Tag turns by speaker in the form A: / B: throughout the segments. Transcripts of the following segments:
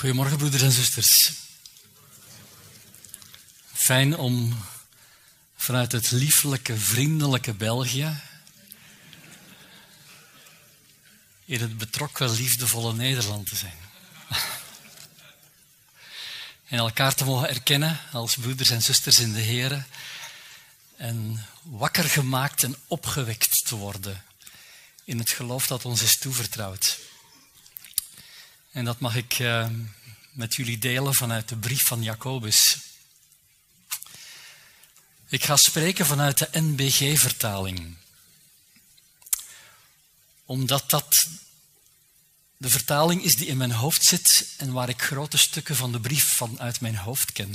A: Goedemorgen, broeders en zusters. Fijn om vanuit het lieflijke, vriendelijke België in het betrokken, liefdevolle Nederland te zijn. En elkaar te mogen erkennen als broeders en zusters in de Heer en wakker gemaakt en opgewekt te worden in het geloof dat ons is toevertrouwd. En dat mag ik uh, met jullie delen vanuit de brief van Jacobus. Ik ga spreken vanuit de NBG-vertaling. Omdat dat de vertaling is die in mijn hoofd zit en waar ik grote stukken van de brief vanuit mijn hoofd ken.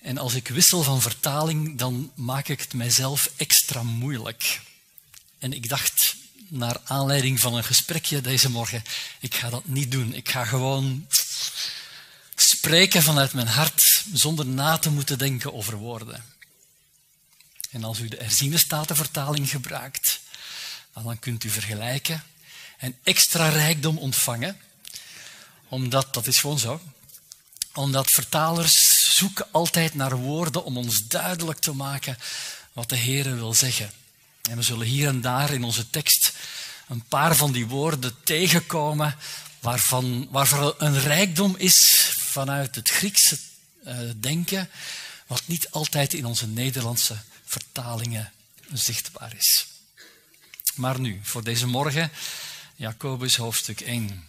A: En als ik wissel van vertaling, dan maak ik het mijzelf extra moeilijk. En ik dacht, naar aanleiding van een gesprekje deze morgen, ik ga dat niet doen. Ik ga gewoon spreken vanuit mijn hart, zonder na te moeten denken over woorden. En als u de herziene statenvertaling gebruikt, dan kunt u vergelijken en extra rijkdom ontvangen. Omdat, dat is gewoon zo, omdat vertalers zoeken altijd naar woorden om ons duidelijk te maken wat de Heer wil zeggen. En we zullen hier en daar in onze tekst een paar van die woorden tegenkomen waarvan, waarvan een rijkdom is vanuit het Griekse uh, denken, wat niet altijd in onze Nederlandse vertalingen zichtbaar is. Maar nu, voor deze morgen, Jacobus hoofdstuk 1.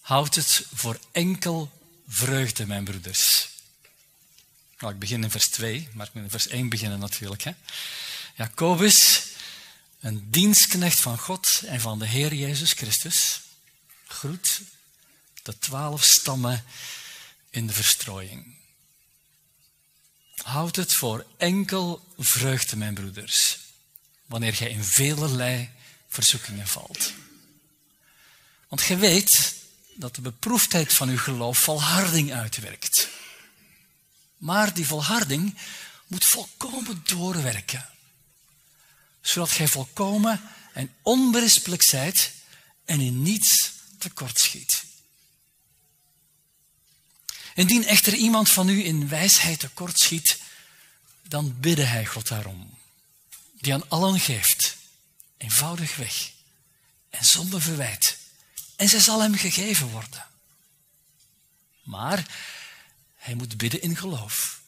A: Houd het voor enkel vreugde, mijn broeders. Ik begin in vers 2, maar ik moet in vers 1 beginnen natuurlijk. Hè. Jacobus, een dienstknecht van God en van de Heer Jezus Christus, groet de twaalf stammen in de verstrooiing. Houd het voor enkel vreugde, mijn broeders, wanneer gij in velelei verzoekingen valt. Want gij weet dat de beproefdheid van uw geloof volharding uitwerkt. Maar die volharding moet volkomen doorwerken, zodat gij volkomen en onberispelijk zijt en in niets tekortschiet. Indien echter iemand van u in wijsheid tekortschiet, dan bidde hij God daarom, die aan allen geeft, eenvoudig weg en zonder verwijt en zij zal hem gegeven worden. Maar hij moet bidden in geloof.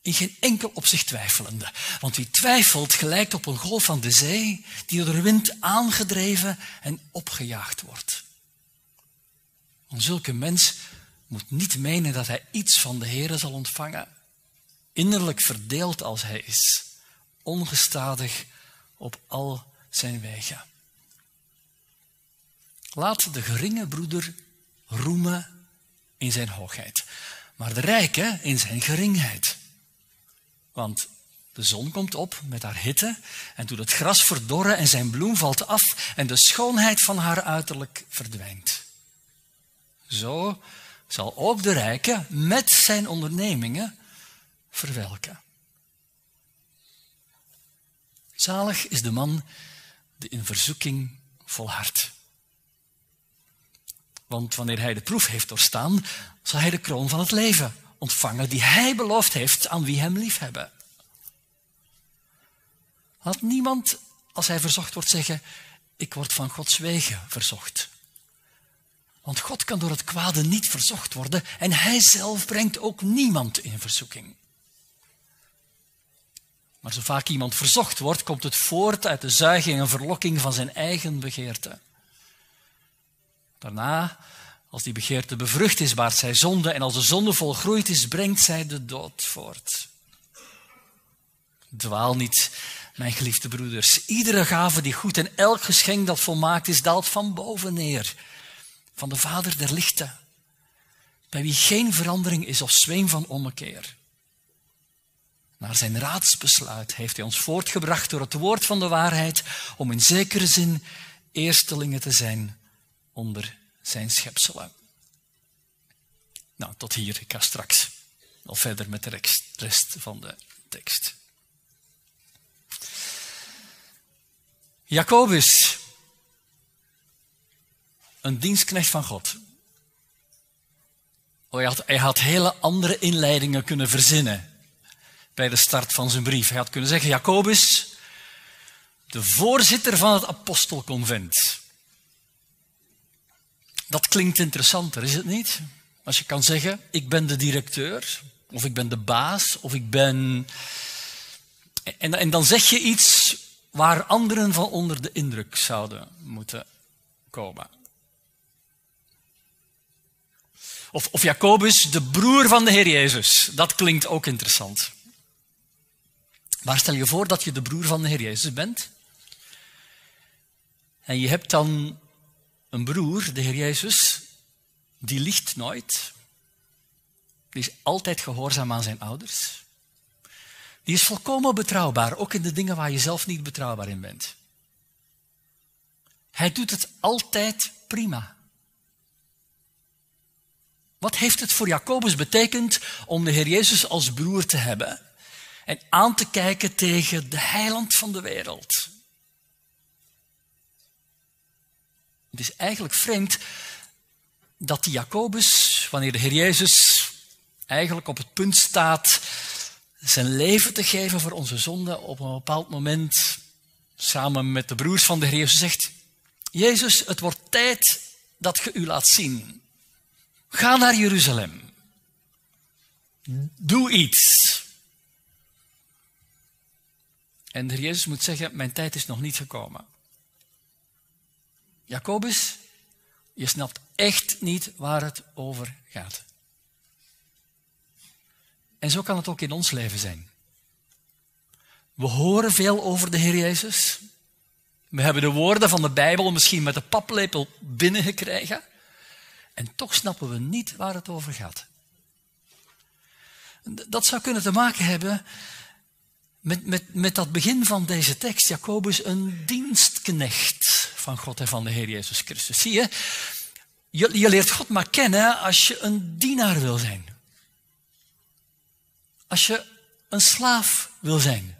A: In geen enkel opzicht twijfelende. Want wie twijfelt gelijkt op een golf van de zee die door de wind aangedreven en opgejaagd wordt. Een zulke mens moet niet menen dat hij iets van de Heer zal ontvangen. Innerlijk verdeeld als hij is, ongestadig op al zijn wegen. Laat de geringe broeder roemen in zijn hoogheid, maar de rijke in zijn geringheid. Want de zon komt op met haar hitte en doet het gras verdorren en zijn bloem valt af en de schoonheid van haar uiterlijk verdwijnt. Zo zal ook de rijke met zijn ondernemingen verwelken. Zalig is de man die in verzoeking volhardt. Want wanneer hij de proef heeft doorstaan, zal hij de kroon van het leven ontvangen die hij beloofd heeft aan wie hem liefhebben. Laat niemand, als hij verzocht wordt, zeggen, ik word van Gods wegen verzocht. Want God kan door het kwade niet verzocht worden en hij zelf brengt ook niemand in verzoeking. Maar zo vaak iemand verzocht wordt, komt het voort uit de zuiging en verlokking van zijn eigen begeerte. Daarna, als die begeerte bevrucht is, baart zij zonde en als de zonde volgroeid is, brengt zij de dood voort. Dwaal niet, mijn geliefde broeders. Iedere gave die goed en elk geschenk dat volmaakt is, daalt van boven neer van de Vader der lichten, bij wie geen verandering is of zweem van ommekeer. Naar zijn raadsbesluit heeft hij ons voortgebracht door het woord van de waarheid, om in zekere zin eerstelingen te zijn onder zijn schepselen. Nou, tot hier. Ik ga straks al verder met de rest van de tekst. Jacobus, een dienstknecht van God. Oh, hij, had, hij had hele andere inleidingen kunnen verzinnen bij de start van zijn brief. Hij had kunnen zeggen, Jacobus, de voorzitter van het apostelconvent. Dat klinkt interessanter, is het niet? Als je kan zeggen, ik ben de directeur, of ik ben de baas, of ik ben... En, en dan zeg je iets waar anderen van onder de indruk zouden moeten komen. Of, of Jacobus, de broer van de Heer Jezus. Dat klinkt ook interessant. Maar stel je voor dat je de broer van de Heer Jezus bent. En je hebt dan een broer, de Heer Jezus, die liegt nooit. Die is altijd gehoorzaam aan zijn ouders. Die is volkomen betrouwbaar, ook in de dingen waar je zelf niet betrouwbaar in bent. Hij doet het altijd prima. Wat heeft het voor Jacobus betekend om de Heer Jezus als broer te hebben en aan te kijken tegen de heiland van de wereld? Het is eigenlijk vreemd dat die Jacobus, wanneer de Heer Jezus eigenlijk op het punt staat zijn leven te geven voor onze zonde, op een bepaald moment samen met de broers van de Heer Jezus zegt, Jezus, het wordt tijd dat je u laat zien. Ga naar Jeruzalem. Doe iets. En de Heer Jezus moet zeggen, mijn tijd is nog niet gekomen. Jacobus, je snapt echt niet waar het over gaat. En zo kan het ook in ons leven zijn. We horen veel over de Heer Jezus. We hebben de woorden van de Bijbel misschien met de paplepel binnengekregen. En toch snappen we niet waar het over gaat. Dat zou kunnen te maken hebben met, met, met dat begin van deze tekst. Jacobus, een dienstknecht van God en van de Heer Jezus Christus. Zie je, je, je leert God maar kennen als je een dienaar wil zijn. Als je een slaaf wil zijn.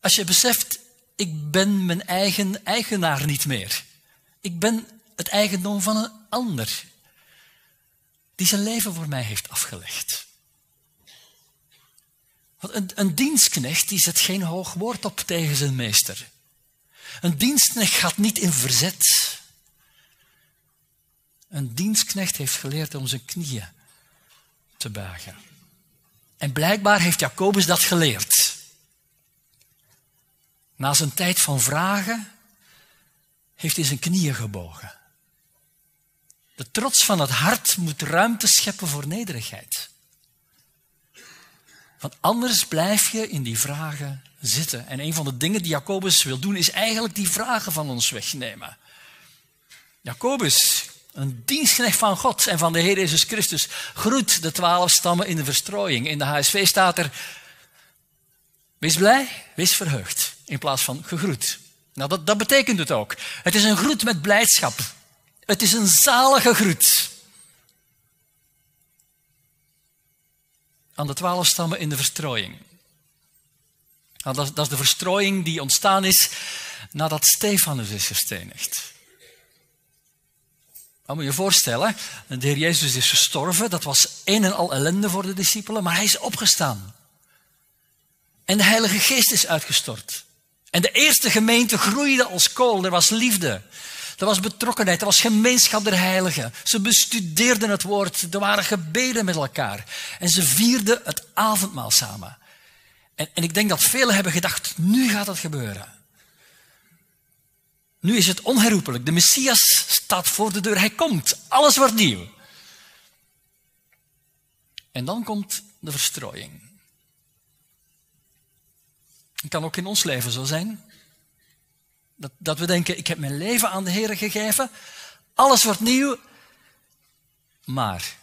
A: Als je beseft, ik ben mijn eigen eigenaar niet meer. Ik ben het eigendom van een ander. Die zijn leven voor mij heeft afgelegd. Want een, een dienstknecht die zet geen hoog woord op tegen zijn meester. Een dienstknecht gaat niet in verzet. Een dienstknecht heeft geleerd om zijn knieën te buigen. En blijkbaar heeft Jacobus dat geleerd. Na zijn tijd van vragen heeft hij zijn knieën gebogen. De trots van het hart moet ruimte scheppen voor nederigheid. Want anders blijf je in die vragen zitten. En een van de dingen die Jacobus wil doen, is eigenlijk die vragen van ons wegnemen. Jacobus, een dienstknecht van God en van de Heer Jezus Christus, groet de twaalf stammen in de verstrooiing. In de HSV staat er, wees blij, wees verheugd, in plaats van gegroet. Nou, dat, dat betekent het ook. Het is een groet met blijdschap. Het is een zalige groet. Aan de twaalf stammen in de verstrooiing. Nou, dat, dat is de verstrooiing die ontstaan is nadat Stefanus is gestenigd. Nou, moet je je voorstellen, de Heer Jezus is gestorven, dat was een en al ellende voor de discipelen, maar hij is opgestaan. En de Heilige Geest is uitgestort. En de eerste gemeente groeide als kool, er was liefde. Er was betrokkenheid, er was gemeenschap der heiligen. Ze bestudeerden het woord, er waren gebeden met elkaar. En ze vierden het avondmaal samen. En, en ik denk dat velen hebben gedacht, nu gaat het gebeuren. Nu is het onherroepelijk. De Messias staat voor de deur. Hij komt. Alles wordt nieuw. En dan komt de verstrooiing. Het kan ook in ons leven zo zijn. Dat, dat we denken, ik heb mijn leven aan de Heer gegeven. Alles wordt nieuw. Maar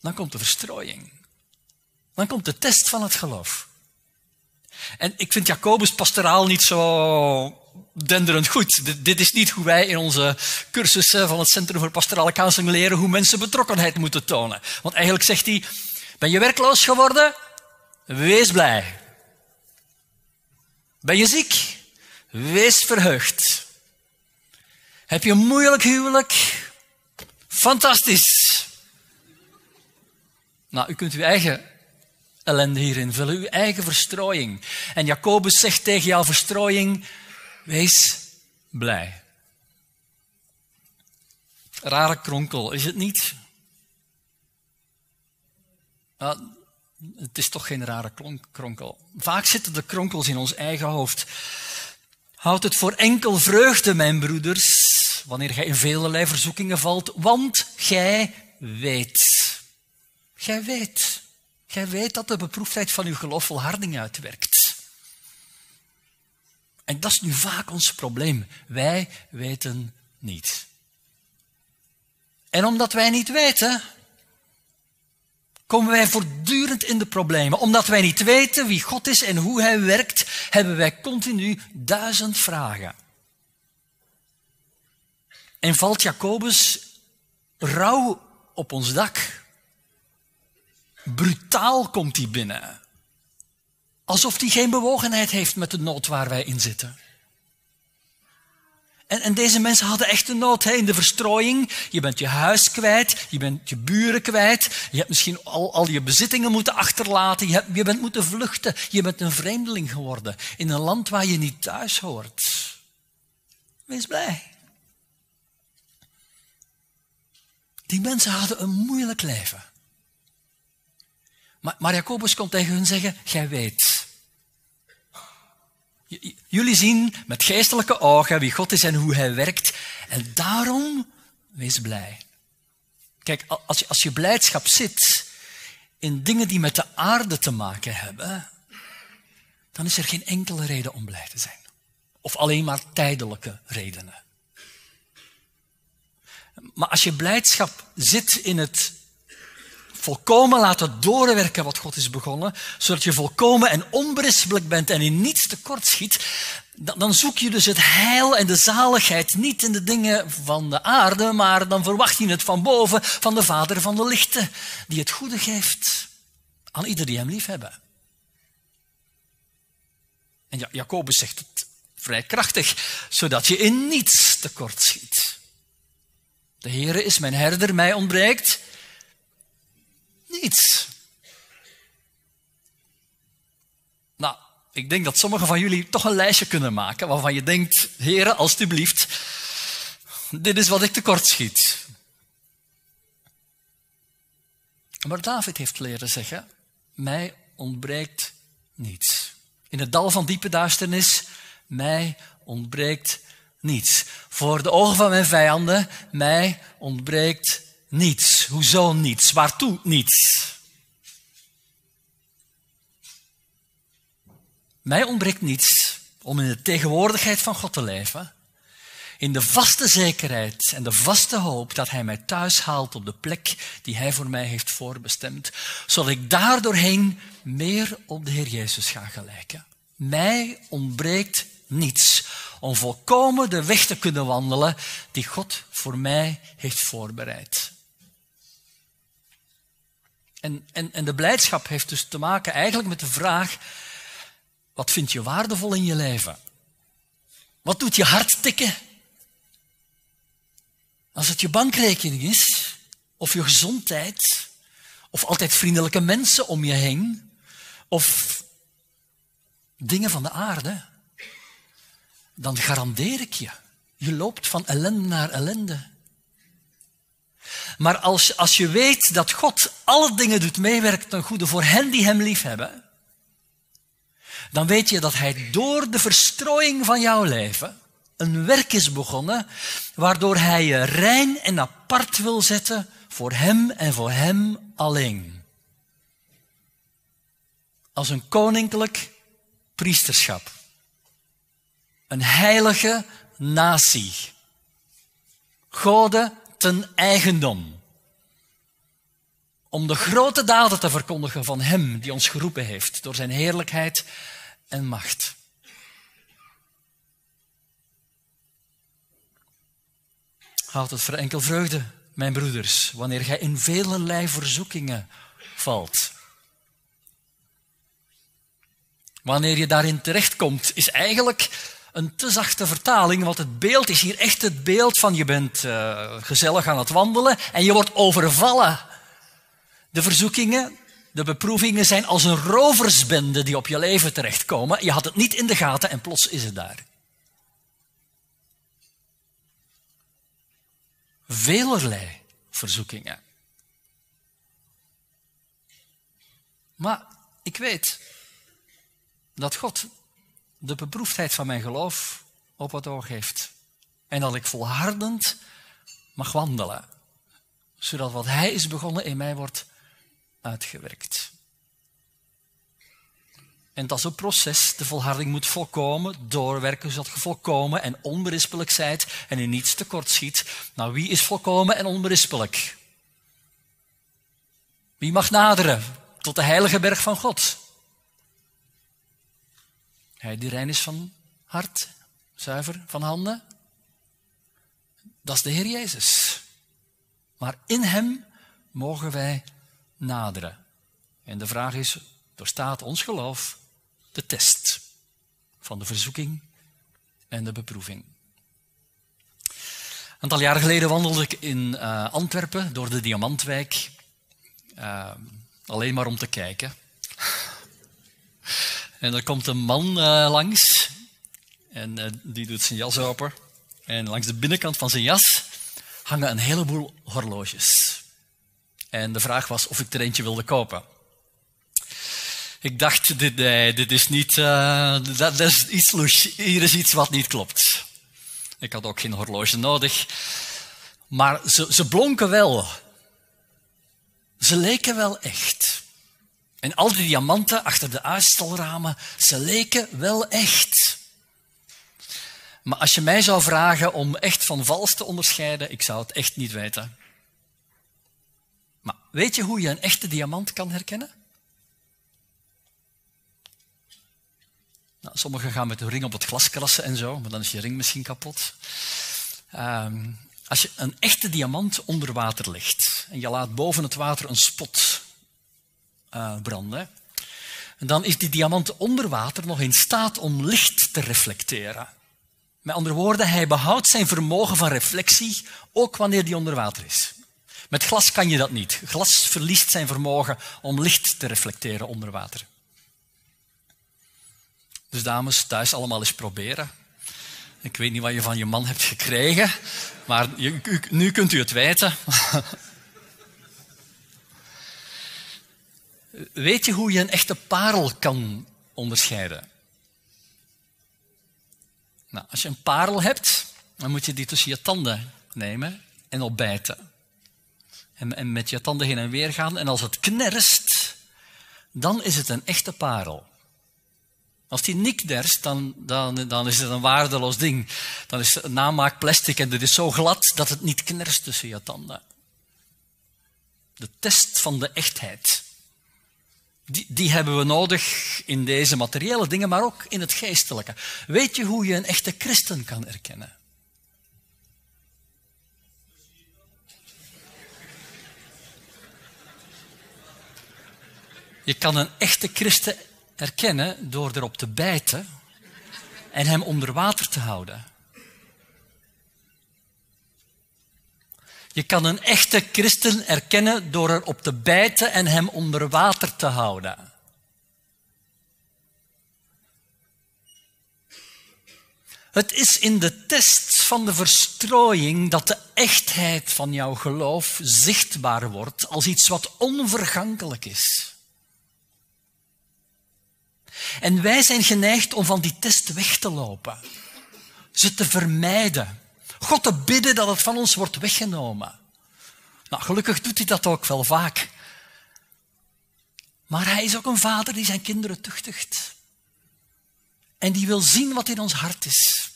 A: dan komt de verstrooiing. Dan komt de test van het geloof. En ik vind Jacobus pastoraal niet zo denderend goed. Dit, is niet hoe wij in onze cursussen van het Centrum voor Pastorale Counseling leren hoe mensen betrokkenheid moeten tonen. Want eigenlijk zegt hij, ben je werkloos geworden? Wees blij. Ben je ziek? Wees verheugd. Heb je een moeilijk huwelijk? Fantastisch. Nou, u kunt uw eigen ellende hierin vullen, uw eigen verstrooiing. En Jacobus zegt tegen jouw verstrooiing, wees blij. Rare kronkel, is het niet? het is toch geen rare kronkel. Vaak zitten de kronkels in ons eigen hoofd. Houd het voor enkel vreugde, mijn broeders, wanneer gij in vele verzoekingen valt, want gij weet. Gij weet. Gij weet dat de beproefdheid van uw geloof volharding uitwerkt. En dat is nu vaak ons probleem. Wij weten niet. En omdat wij niet weten, komen wij voortdurend in de problemen. Omdat wij niet weten wie God is en hoe Hij werkt, hebben wij continu duizend vragen. En valt Jacobus rauw op ons dak. Brutaal komt hij binnen. Alsof hij geen bewogenheid heeft met de nood waar wij in zitten. En, en deze mensen hadden echt een nood hè, in de verstrooiing. Je bent je huis kwijt, je bent je buren kwijt, je hebt misschien al, al je bezittingen moeten achterlaten, je, je bent moeten vluchten, je bent een vreemdeling geworden in een land waar je niet thuis hoort. Wees blij. Die mensen hadden een moeilijk leven. Maar, Jacobus kon tegen hun zeggen, gij weet. Jullie zien met geestelijke ogen wie God is en hoe hij werkt. En daarom wees blij. Kijk, als je, als je blijdschap zit in dingen die met de aarde te maken hebben, dan is er geen enkele reden om blij te zijn. Of alleen maar tijdelijke redenen. Maar als je blijdschap zit in het volkomen laten doorwerken wat God is begonnen, zodat je volkomen en onberispelijk bent en in niets tekort schiet, dan zoek je dus het heil en de zaligheid niet in de dingen van de aarde, maar dan verwacht je het van boven, van de Vader van de lichten, die het goede geeft aan ieder die hem lief hebben. En Jacobus zegt het vrij krachtig, zodat je in niets tekort schiet. De Heere is mijn herder, mij ontbreekt niets. Nou, ik denk dat sommigen van jullie toch een lijstje kunnen maken waarvan je denkt, Heere, alstublieft, dit is wat ik tekort schiet. Maar David heeft leren zeggen, mij ontbreekt niets. In het dal van diepe duisternis, mij ontbreekt niets. Voor de ogen van mijn vijanden, mij ontbreekt niets. Hoezo niets? Waartoe niets? Mij ontbreekt niets om in de tegenwoordigheid van God te leven. In de vaste zekerheid en de vaste hoop dat Hij mij thuis haalt op de plek die Hij voor mij heeft voorbestemd. Zodat ik daardoorheen meer op de Heer Jezus ga gelijken. Mij ontbreekt niets om volkomen de weg te kunnen wandelen die God voor mij heeft voorbereid. En, en, en de blijdschap heeft dus te maken eigenlijk met de vraag, wat vind je waardevol in je leven? Wat doet je hart tikken? Als het je bankrekening is, of je gezondheid, of altijd vriendelijke mensen om je heen, of dingen van de aarde, dan garandeer ik je, je loopt van ellende naar ellende. Maar als, als je weet dat God alle dingen doet meewerken ten goede voor hen die hem lief hebben, dan weet je dat hij door de verstrooiing van jouw leven een werk is begonnen, waardoor hij je rein en apart wil zetten voor hem en voor hem alleen. Als een koninklijk priesterschap. Een heilige natie. Goden ten eigendom. Om de grote daden te verkondigen van Hem die ons geroepen heeft door Zijn heerlijkheid en macht. Houd het voor enkel vreugde, mijn broeders, wanneer gij in velelei verzoekingen valt. Wanneer je daarin terechtkomt, is eigenlijk een te zachte vertaling, want het beeld is hier echt het beeld van je bent uh, gezellig aan het wandelen en je wordt overvallen. De verzoekingen, de beproevingen zijn als een roversbende die op je leven terechtkomen. Je had het niet in de gaten en plots is het daar. Velerlei verzoekingen. Maar ik weet dat God de beproefdheid van mijn geloof op het oog heeft. En dat ik volhardend mag wandelen. Zodat wat Hij is begonnen in mij wordt uitgewerkt. En dat is een proces. De volharding moet volkomen, doorwerken zodat je volkomen en onberispelijk zijt en in niets tekort schiet. Nou, wie is volkomen en onberispelijk? Wie mag naderen tot de heilige berg van God? Hij die rein is van hart, zuiver van handen. Dat is de Heer Jezus. Maar in Hem mogen wij naderen. En de vraag is, doorstaat ons geloof de test van de verzoeking en de beproeving? Een aantal jaren geleden wandelde ik in uh, Antwerpen door de Diamantwijk. Uh, alleen maar om te kijken. En er komt een man uh, langs. En uh, die doet zijn jas open. En langs de binnenkant van zijn jas hangen een heleboel horloges. En de vraag was of ik er eentje wilde kopen. Ik dacht, dit, dit is niet, uh, dat, dat, is iets louche. Hier is iets wat niet klopt. Ik had ook geen horloge nodig. Maar ze, ze blonken wel. Ze leken wel echt. En al die diamanten achter de uitstalramen, ze leken wel echt. Maar als je mij zou vragen om echt van vals te onderscheiden, ik zou het echt niet weten. Maar weet je hoe je een echte diamant kan herkennen? Nou, sommigen gaan met hun ring op het glas krassen en zo, maar dan is je ring misschien kapot. Um, als je een echte diamant onder water legt en je laat boven het water een spot uh, branden, dan is die diamant onder water nog in staat om licht te reflecteren. Met andere woorden, hij behoudt zijn vermogen van reflectie ook wanneer die onder water is. Met glas kan je dat niet. Glas verliest zijn vermogen om licht te reflecteren onder water. Dus dames, thuis allemaal eens proberen. Ik weet niet wat je van je man hebt gekregen, maar nu kunt u het weten. Weet je hoe je een echte parel kan onderscheiden? Nou, als je een parel hebt, dan moet je die tussen je tanden nemen en opbijten. En, en met je tanden heen en weer gaan. En als het knerst, dan is het een echte parel. Als die niet derst, dan, dan, dan is het een waardeloos ding. Dan is het namaak plastic en het is zo glad dat het niet knerst tussen je tanden. De test van de echtheid. Die, die hebben we nodig in deze materiële dingen, maar ook in het geestelijke. Weet je hoe je een echte christen kan erkennen? Je kan een echte christen herkennen door erop te bijten en hem onder water te houden. Je kan een echte christen erkennen door erop te bijten en hem onder water te houden. Het is in de test van de verstrooiing dat de echtheid van jouw geloof zichtbaar wordt als iets wat onvergankelijk is. En wij zijn geneigd om van die test weg te lopen, ze te vermijden, God te bidden dat het van ons wordt weggenomen. Nou, gelukkig doet hij dat ook wel vaak. Maar hij is ook een vader die zijn kinderen tuchtigt. En die wil zien wat in ons hart is.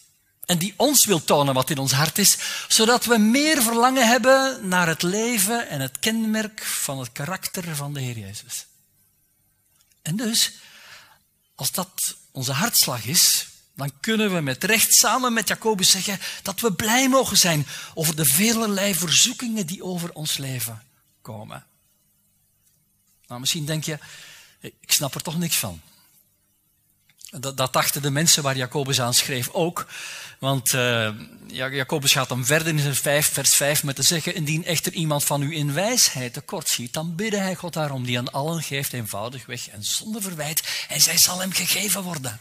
A: En die ons wil tonen wat in ons hart is, zodat we meer verlangen hebben naar het leven en het kenmerk van het karakter van de Heer Jezus. En dus als dat onze hartslag is, dan kunnen we met recht samen met Jacobus zeggen dat we blij mogen zijn over de velelei verzoekingen die over ons leven komen. Nou, misschien denk je, ik snap er toch niks van. Dat, dat dachten de mensen waar Jacobus aan schreef ook. Want uh, Jacobus gaat dan verder in zijn 5, vers 5 met te zeggen: Indien echter iemand van u in wijsheid tekort ziet, dan bidde hij God daarom, die aan allen geeft eenvoudigweg en zonder verwijt, en zij zal hem gegeven worden.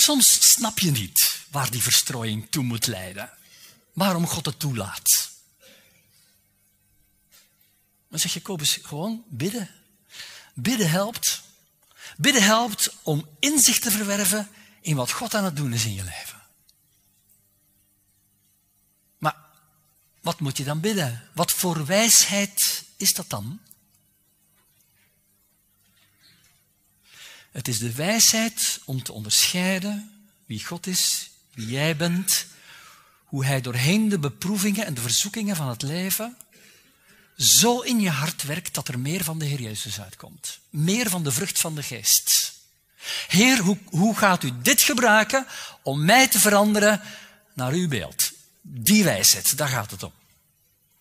A: Soms snap je niet waar die verstrooiing toe moet leiden. Waarom God het toelaat. Dan zegt Jacobus gewoon bidden. Bidden helpt. Bidden helpt om inzicht te verwerven in wat God aan het doen is in je leven. Maar wat moet je dan bidden? Wat voor wijsheid is dat dan? Het is de wijsheid om te onderscheiden wie God is, wie jij bent, hoe Hij doorheen de beproevingen en de verzoekingen van het leven zo in je hart werkt dat er meer van de Heer Jezus uitkomt. Meer van de vrucht van de geest. Heer, hoe, hoe gaat u dit gebruiken om mij te veranderen naar uw beeld? Die wijsheid, daar gaat het om.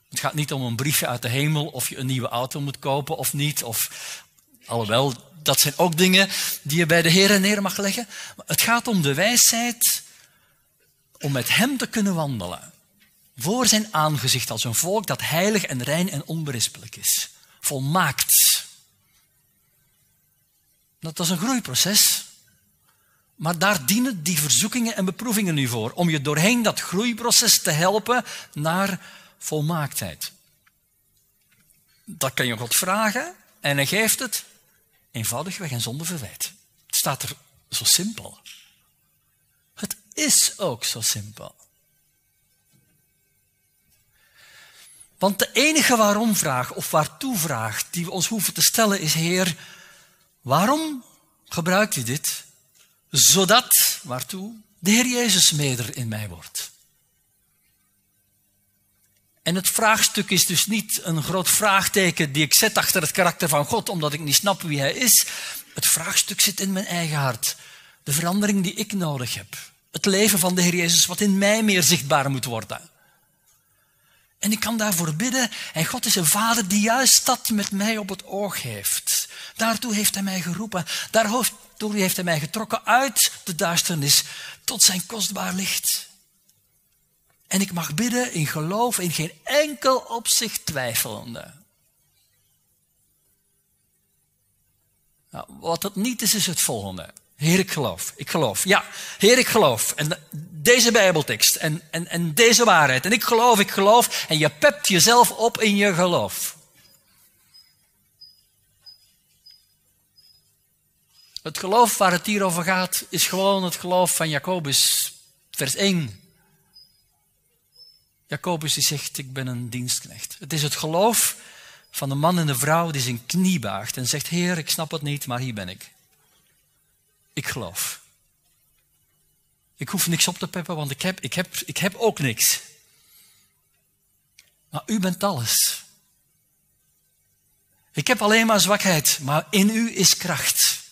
A: Het gaat niet om een briefje uit de hemel of je een nieuwe auto moet kopen of niet. Of, alhoewel, dat zijn ook dingen die je bij de Heer neer mag leggen. Maar het gaat om de wijsheid om met Hem te kunnen wandelen. Voor zijn aangezicht als een volk dat heilig en rein en onberispelijk is. Volmaakt. Dat is een groeiproces. Maar daar dienen die verzoekingen en beproevingen nu voor. Om je doorheen dat groeiproces te helpen naar volmaaktheid. Dat kan je God vragen en hij geeft het eenvoudigweg en zonder verwijt. Het staat er zo simpel. Het is ook zo simpel. Want de enige waarom-vraag of waartoe-vraag die we ons hoeven te stellen is: Heer, waarom gebruikt u dit? Zodat, waartoe, de Heer Jezus meder in mij wordt. En het vraagstuk is dus niet een groot vraagteken die ik zet achter het karakter van God, omdat ik niet snap wie Hij is. Het vraagstuk zit in mijn eigen hart. De verandering die ik nodig heb. Het leven van de Heer Jezus, wat in mij meer zichtbaar moet worden. En ik kan daarvoor bidden. En God is een vader die juist dat met mij op het oog heeft. Daartoe heeft hij mij geroepen. Daartoe heeft hij mij getrokken uit de duisternis tot zijn kostbaar licht. En ik mag bidden in geloof, in geen enkel opzicht twijfelende. Nou, wat het niet is, is het volgende. Heer, ik geloof. Ik geloof. Ja, Heer, ik geloof. En deze Bijbeltekst en, en, en deze waarheid. En ik geloof, ik geloof. En je pept jezelf op in je geloof. Het geloof waar het hier over gaat, is gewoon het geloof van Jacobus, vers 1. Jacobus die zegt, ik ben een dienstknecht. Het is het geloof van de man en de vrouw die zijn knie baagt en zegt, Heer, ik snap het niet, maar hier ben ik. Ik geloof. Ik hoef niks op te peppen, want ik heb, ik heb, ik heb ook niks. Maar u bent alles. Ik heb alleen maar zwakheid, maar in u is kracht.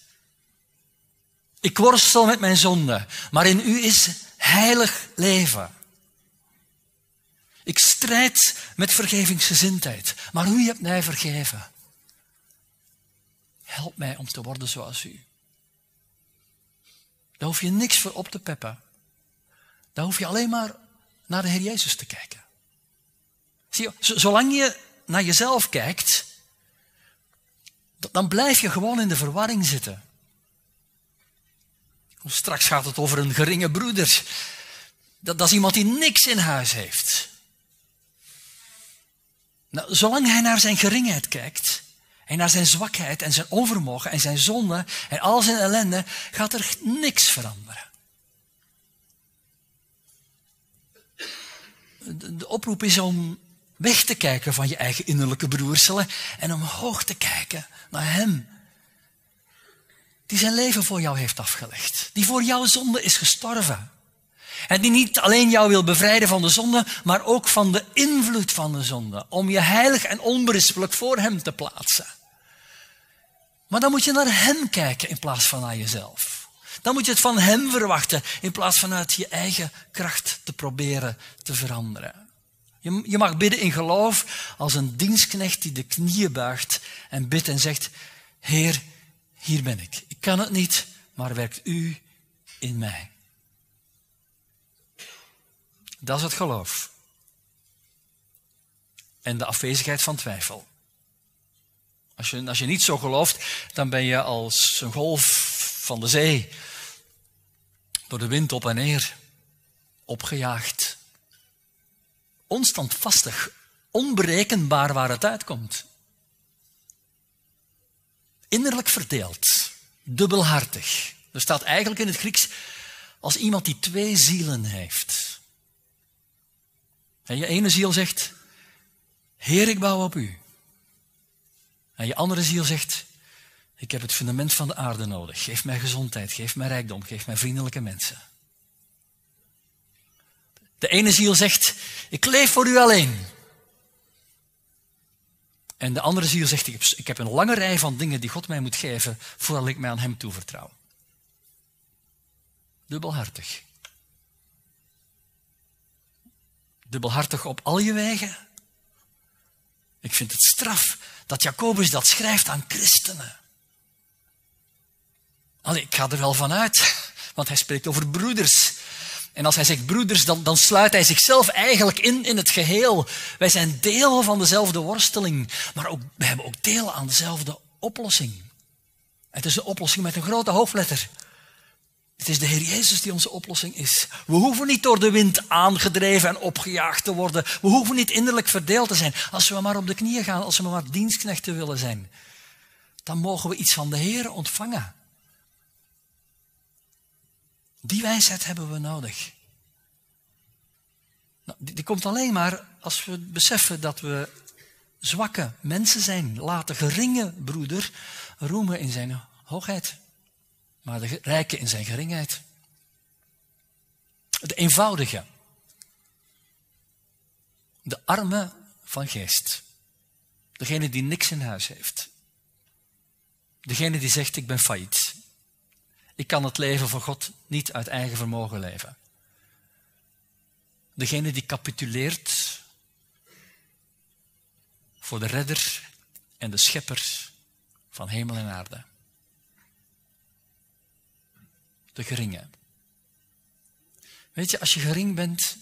A: Ik worstel met mijn zonde, maar in u is heilig leven. Ik strijd met vergevingsgezindheid, maar u hebt mij vergeven. Help mij om te worden zoals u. Daar hoef je niks voor op te peppen. Daar hoef je alleen maar naar de Heer Jezus te kijken. Zie je, zolang je naar jezelf kijkt, dan blijf je gewoon in de verwarring zitten. Straks gaat het over een geringe broeder. Dat, dat is iemand die niks in huis heeft. Nou, zolang hij naar zijn geringheid kijkt, en naar zijn zwakheid en zijn overmogen en zijn zonde en al zijn ellende gaat er niks veranderen. De oproep is om weg te kijken van je eigen innerlijke beroerselen en omhoog te kijken naar Hem. Die zijn leven voor jou heeft afgelegd. Die voor jouw zonde is gestorven. En die niet alleen jou wil bevrijden van de zonde, maar ook van de invloed van de zonde. Om je heilig en onberispelijk voor Hem te plaatsen. Maar dan moet je naar Hem kijken in plaats van naar jezelf. Dan moet je het van Hem verwachten in plaats van uit je eigen kracht te proberen te veranderen. Je, je mag bidden in geloof als een dienstknecht die de knieën buigt en bidt en zegt, Heer, hier ben ik. Ik kan het niet, maar werkt u in mij. Dat is het geloof. En de afwezigheid van twijfel. Als je, als je niet zo gelooft, dan ben je als een golf van de zee. Door de wind op en neer. Opgejaagd. Onstandvastig. Onberekenbaar waar het uitkomt. Innerlijk verdeeld. Dubbelhartig. Er staat eigenlijk in het Grieks als iemand die twee zielen heeft. En je ene ziel zegt, Heer, ik bouw op u. En je andere ziel zegt, ik heb het fundament van de aarde nodig. Geef mij gezondheid, geef mij rijkdom, geef mij vriendelijke mensen. De ene ziel zegt, ik leef voor u alleen. En de andere ziel zegt, ik heb, een lange rij van dingen die God mij moet geven voordat ik mij aan hem toevertrouw. Dubbelhartig. Dubbelhartig op al je wegen. Ik vind het straf dat Jacobus dat schrijft aan christenen. Allee, ik ga er wel van uit, want hij spreekt over broeders. En als hij zegt broeders, dan, dan sluit hij zichzelf eigenlijk in in het geheel. Wij zijn deel van dezelfde worsteling, maar ook, we hebben ook deel aan dezelfde oplossing. Het is een oplossing met een grote hoofdletter. Het is de Heer Jezus die onze oplossing is. We hoeven niet door de wind aangedreven en opgejaagd te worden. We hoeven niet innerlijk verdeeld te zijn. Als we maar op de knieën gaan, als we maar dienstknechten willen zijn, dan mogen we iets van de Heer ontvangen. Die wijsheid hebben we nodig. Nou, die, komt alleen maar als we beseffen dat we zwakke mensen zijn. Laat de geringe broeder roemen in zijn hoogheid maar de rijke in zijn geringheid. De eenvoudige. De arme van geest. Degene die niks in huis heeft. Degene die zegt, ik ben failliet. Ik kan het leven van God niet uit eigen vermogen leven. Degene die capituleert voor de redder en de schepper van hemel en aarde de geringe. Weet je, als je gering bent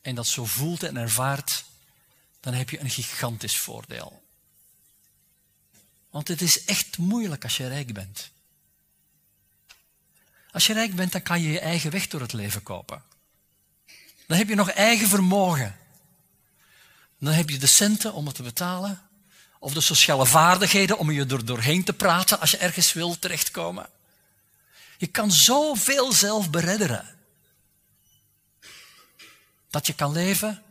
A: en dat zo voelt en ervaart, dan heb je een gigantisch voordeel. Want het is echt moeilijk als je rijk bent. Als je rijk bent, dan kan je je eigen weg door het leven kopen. Dan heb je nog eigen vermogen. Dan heb je de centen om het te betalen. Of de sociale vaardigheden om je er doorheen te praten als je ergens wil terechtkomen. Je kan zoveel zelf beredderen. Dat je kan leven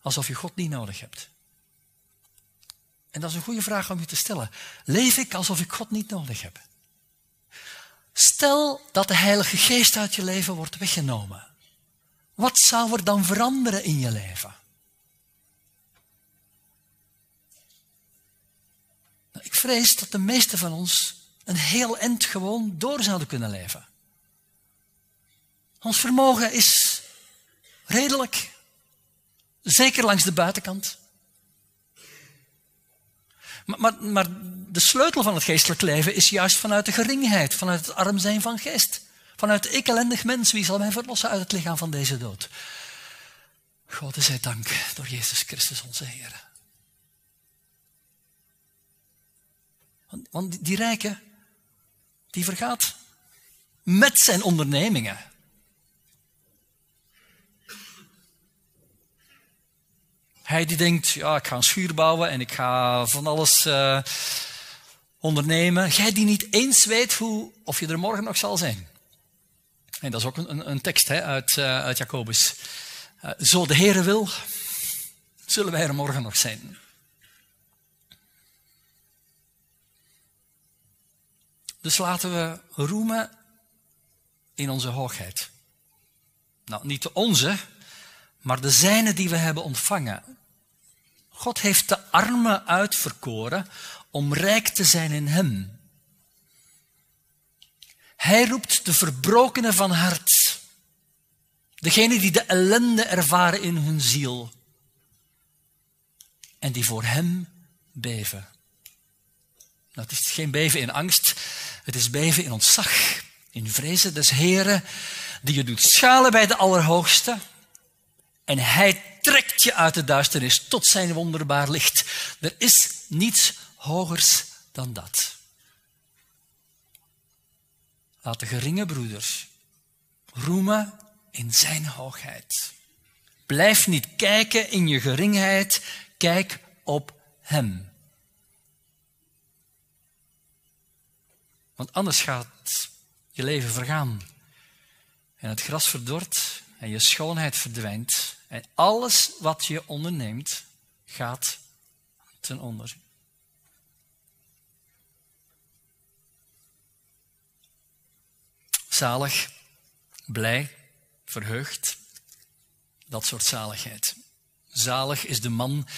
A: alsof je God niet nodig hebt. En dat is een goede vraag om je te stellen. Leef ik alsof ik God niet nodig heb? Stel dat de Heilige Geest uit je leven wordt weggenomen. Wat zou er dan veranderen in je leven? Nou, ik vrees dat de meesten van ons een heel eind gewoon door zouden kunnen leven. Ons vermogen is redelijk, zeker langs de buitenkant. Maar, maar, maar, de sleutel van het geestelijk leven is juist vanuit de geringheid, vanuit het arm zijn van geest. Vanuit ik ellendig mens, wie zal mij verlossen uit het lichaam van deze dood? God zij dank door Jezus Christus onze Heer. Want, want die rijken, die vergaat met zijn ondernemingen. Hij die denkt, ja, ik ga een schuur bouwen en ik ga van alles uh, ondernemen. Jij die niet eens weet hoe, of je er morgen nog zal zijn. En dat is ook een, een tekst hè, uit, uh, uit Jacobus. Uh, zo de Heere wil, zullen wij er morgen nog zijn. Dus laten we roemen in onze hoogheid. Nou, niet de onze, maar de zijne die we hebben ontvangen. God heeft de armen uitverkoren om rijk te zijn in Hem. Hij roept de verbrokenen van hart. Degenen die de ellende ervaren in hun ziel. En die voor Hem beven. Het is geen beven in angst, het is beven in ontzag, in vrezen des Heren, die je doet schalen bij de Allerhoogste. En hij trekt je uit de duisternis tot zijn wonderbaar licht. Er is niets hogers dan dat. Laat de geringe broeders roemen in zijn hoogheid. Blijf niet kijken in je geringheid, kijk op hem. Want anders gaat je leven vergaan. En het gras verdort en je schoonheid verdwijnt. En alles wat je onderneemt gaat ten onder. Zalig, blij, verheugd, dat soort zaligheid. Zalig is de man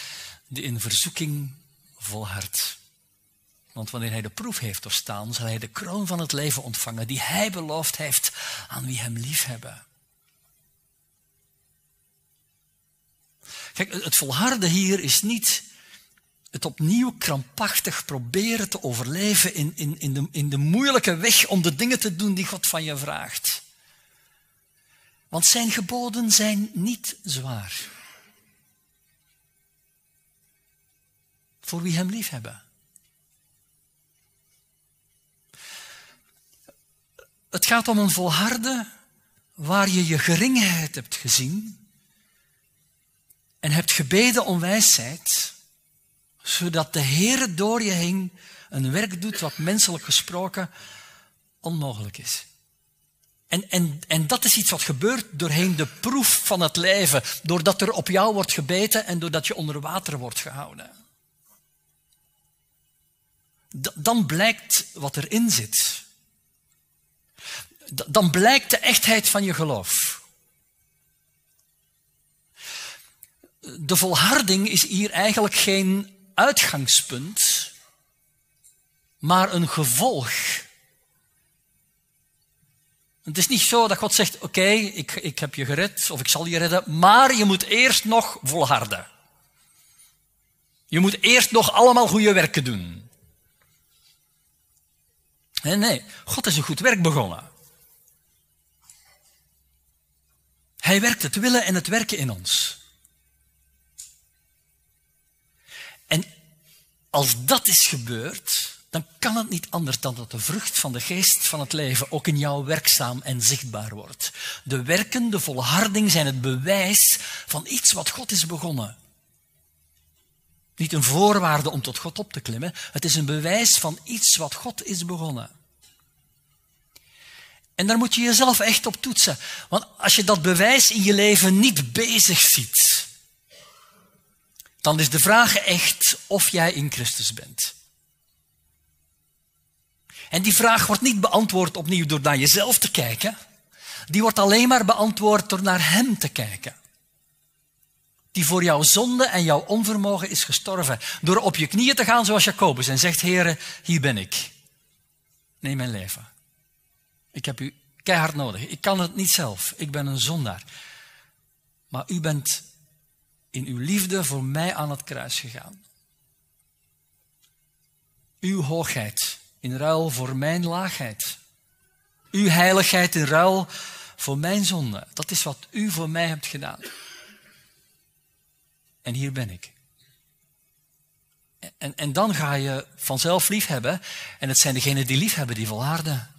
A: die in verzoeking volhardt. Want wanneer hij de proef heeft doorstaan, zal hij de kroon van het leven ontvangen die hij beloofd heeft aan wie hem liefhebben. Kijk, het volharden hier is niet het opnieuw krampachtig proberen te overleven in, in, in, de, in de moeilijke weg om de dingen te doen die God van je vraagt. Want zijn geboden zijn niet zwaar. Voor wie hem liefhebben. Het gaat om een volharden waar je je geringheid hebt gezien en hebt gebeden om wijsheid, zodat de Heer door je heen een werk doet wat menselijk gesproken onmogelijk is. En, en, en dat is iets wat gebeurt doorheen de proef van het leven, doordat er op jou wordt gebeten en doordat je onder water wordt gehouden. Dan blijkt wat erin zit. Dan blijkt de echtheid van je geloof. De volharding is hier eigenlijk geen uitgangspunt, maar een gevolg het is niet zo dat God zegt, oké, ik, ik heb je gered of ik zal je redden, maar je moet eerst nog volharden. Je moet eerst nog allemaal goede werken doen. Nee, nee, God is een goed werk begonnen. Hij werkt het willen en het werken in ons. En als dat is gebeurd, dan kan het niet anders dan dat de vrucht van de geest van het leven ook in jou werkzaam en zichtbaar wordt. De werken, de volharding zijn het bewijs van iets wat God is begonnen. Niet een voorwaarde om tot God op te klimmen, het is een bewijs van iets wat God is begonnen. En daar moet je jezelf echt op toetsen. Want als je dat bewijs in je leven niet bezig ziet, dan is de vraag echt of jij in Christus bent. En die vraag wordt niet beantwoord opnieuw door naar jezelf te kijken. Die wordt alleen maar beantwoord door naar Hem te kijken. Die voor jouw zonde en jouw onvermogen is gestorven. Door op je knieën te gaan zoals Jacobus en zegt, Heere, hier ben ik. Neem mijn leven. Ik heb u keihard nodig. Ik kan het niet zelf. Ik ben een zondaar. Maar u bent in uw liefde voor mij aan het kruis gegaan. Uw hoogheid in ruil voor mijn laagheid. Uw heiligheid in ruil voor mijn zonde. Dat is wat u voor mij hebt gedaan. En hier ben ik. En, en dan ga je vanzelf lief hebben. En het zijn degenen die lief hebben die volharden.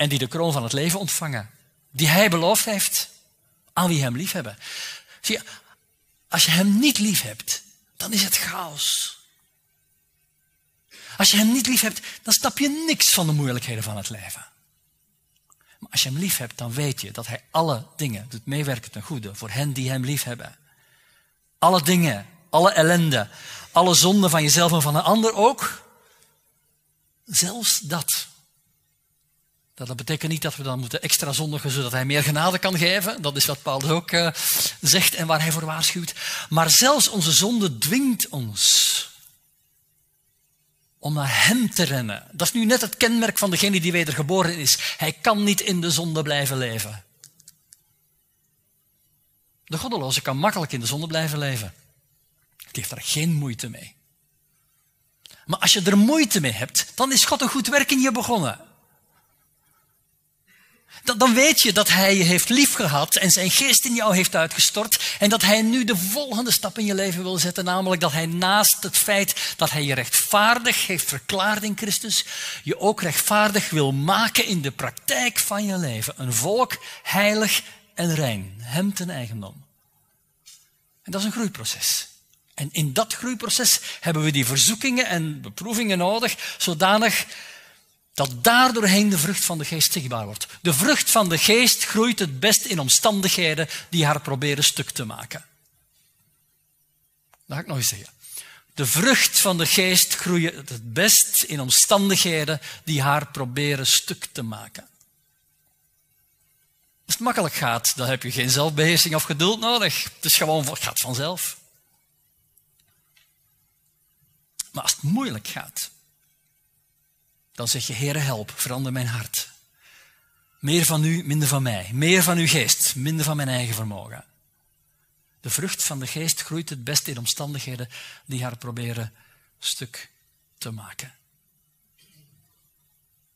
A: En die de kroon van het leven ontvangen. Die hij beloofd heeft aan wie hem lief hebben. Zie je, als je hem niet lief hebt, dan is het chaos. Als je hem niet lief hebt, dan snap je niks van de moeilijkheden van het leven. Maar als je hem lief hebt, dan weet je dat hij alle dingen doet meewerken ten goede voor hen die hem lief hebben. Alle dingen, alle ellende, alle zonden van jezelf en van een ander ook. Zelfs dat. Dat betekent niet dat we dan moeten extra zondigen zodat hij meer genade kan geven. Dat is wat Paulus ook uh, zegt en waar hij voor waarschuwt. Maar zelfs onze zonde dwingt ons om naar hem te rennen. Dat is nu net het kenmerk van degene die wedergeboren is. Hij kan niet in de zonde blijven leven. De goddeloze kan makkelijk in de zonde blijven leven. Die heeft daar geen moeite mee. Maar als je er moeite mee hebt, dan is God een goed werk in je begonnen. Dan weet je dat Hij je heeft liefgehad en zijn geest in jou heeft uitgestort en dat Hij nu de volgende stap in je leven wil zetten, namelijk dat Hij naast het feit dat Hij je rechtvaardig heeft verklaard in Christus, je ook rechtvaardig wil maken in de praktijk van je leven. Een volk heilig en rein, Hem ten eigendom. En dat is een groeiproces. En in dat groeiproces hebben we die verzoekingen en beproevingen nodig, zodanig dat daardoorheen de vrucht van de geest zichtbaar wordt. De vrucht van de geest groeit het best in omstandigheden die haar proberen stuk te maken. Dat ga ik nog eens zeggen. De vrucht van de geest groeit het best in omstandigheden die haar proberen stuk te maken. Als het makkelijk gaat, dan heb je geen zelfbeheersing of geduld nodig. Het is gewoon, het gaat vanzelf. Maar als het moeilijk gaat, dan zeg je, Heere, help, verander mijn hart. Meer van u, minder van mij. Meer van uw geest, minder van mijn eigen vermogen. De vrucht van de geest groeit het best in omstandigheden die haar proberen stuk te maken.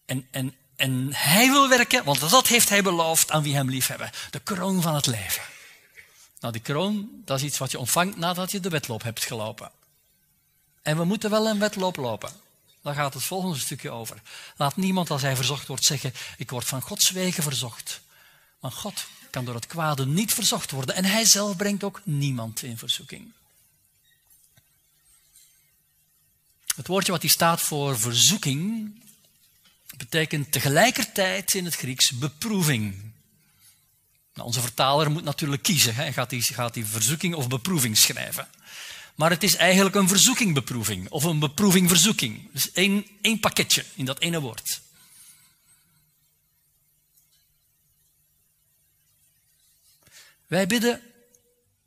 A: En, en, en hij wil werken, want dat heeft hij beloofd aan wie hem liefhebben. De kroon van het leven. Nou, die kroon, dat is iets wat je ontvangt nadat je de wedloop hebt gelopen. En we moeten wel een wedloop lopen. Daar gaat het volgende stukje over. Laat niemand als hij verzocht wordt zeggen, ik word van Gods wegen verzocht. Maar God kan door het kwade niet verzocht worden en hij zelf brengt ook niemand in verzoeking. Het woordje wat hier staat voor verzoeking betekent tegelijkertijd in het Grieks beproeving. Nou, onze vertaler moet natuurlijk kiezen. Hij gaat die, gaat die verzoeking of beproeving schrijven. Maar het is eigenlijk een verzoekingbeproeving of een beproeving-verzoeking. Dus één, één pakketje in dat ene woord. Wij bidden,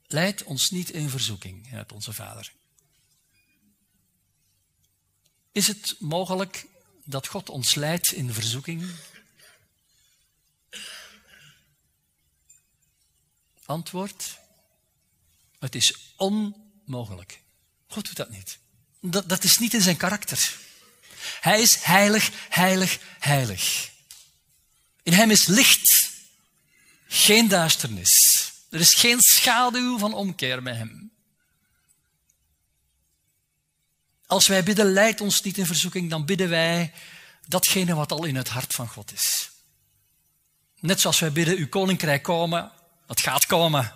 A: leid ons niet in verzoeking, uit onze Vader. Is het mogelijk dat God ons leidt in verzoeking? Antwoord, het is onmogelijk mogelijk. God doet dat niet. Dat, dat is niet in zijn karakter. Hij is heilig, heilig, heilig. In hem is licht, geen duisternis. Er is geen schaduw van omkeer bij hem. Als wij bidden, leid ons niet in verzoeking, dan bidden wij datgene wat al in het hart van God is. Net zoals wij bidden, uw koninkrijk komen, dat gaat komen.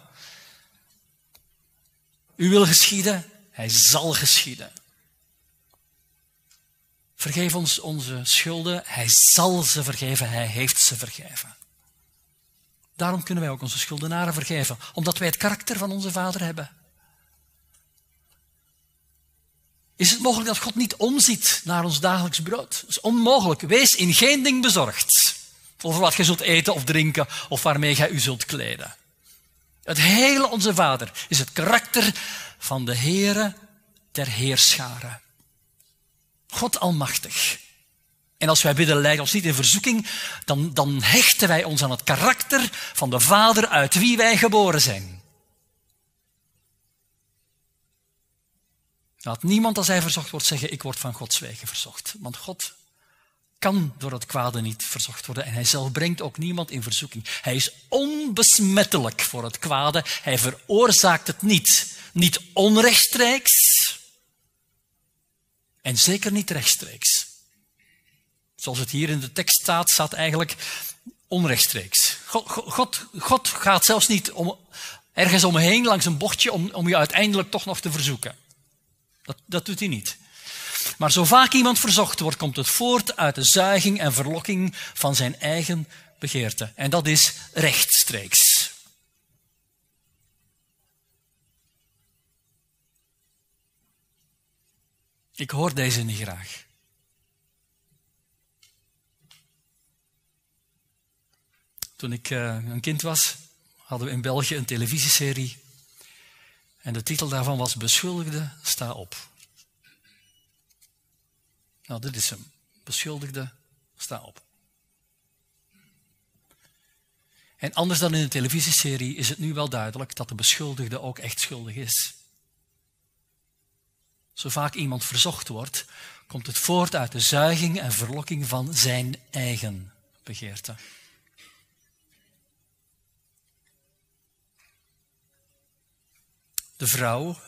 A: U wil geschieden, hij zal geschieden. Vergeef ons onze schulden, hij zal ze vergeven, hij heeft ze vergeven. Daarom kunnen wij ook onze schuldenaren vergeven, omdat wij het karakter van onze Vader hebben. Is het mogelijk dat God niet omziet naar ons dagelijks brood? Dat is onmogelijk. Wees in geen ding bezorgd over wat je zult eten of drinken of waarmee jij u zult kleden. Het hele Onze Vader is het karakter van de Heere der Heerscharen. God Almachtig. En als wij bidden, leid ons niet in verzoeking, dan, dan hechten wij ons aan het karakter van de Vader uit wie wij geboren zijn. Laat niemand als hij verzocht wordt zeggen, ik word van Gods wegen verzocht. Want God kan door het kwade niet verzocht worden en hij zelf brengt ook niemand in verzoeking. Hij is onbesmettelijk voor het kwade, hij veroorzaakt het niet. Niet onrechtstreeks en zeker niet rechtstreeks. Zoals het hier in de tekst staat, staat eigenlijk onrechtstreeks. God, God, God gaat zelfs niet om, ergens omheen langs een bochtje om, om je uiteindelijk toch nog te verzoeken. Dat, dat doet hij niet. Maar zo vaak iemand verzocht wordt, komt het voort uit de zuiging en verlokking van zijn eigen begeerte. En dat is rechtstreeks. Ik hoor deze niet graag. Toen ik uh, een kind was, hadden we in België een televisieserie. En de titel daarvan was Beschuldigde, sta op. Nou, dit is hem. Beschuldigde, sta op. En anders dan in de televisieserie is het nu wel duidelijk dat de beschuldigde ook echt schuldig is. Zo vaak iemand verzocht wordt, komt het voort uit de zuiging en verlokking van zijn eigen begeerte. De vrouw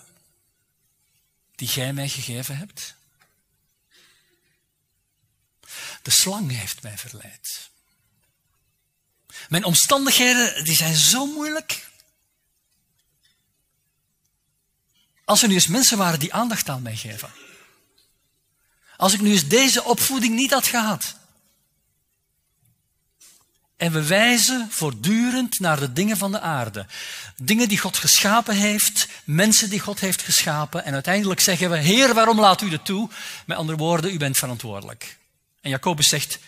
A: die gij mij gegeven hebt. De slang heeft mij verleid. Mijn omstandigheden die zijn zo moeilijk. Als er nu eens mensen waren die aandacht aan mij geven. Als ik nu eens deze opvoeding niet had gehad. En we wijzen voortdurend naar de dingen van de aarde. Dingen die God geschapen heeft, mensen die God heeft geschapen. En uiteindelijk zeggen we, Heer, waarom laat u dit toe? Met andere woorden, u bent verantwoordelijk. En Jacobus zegt,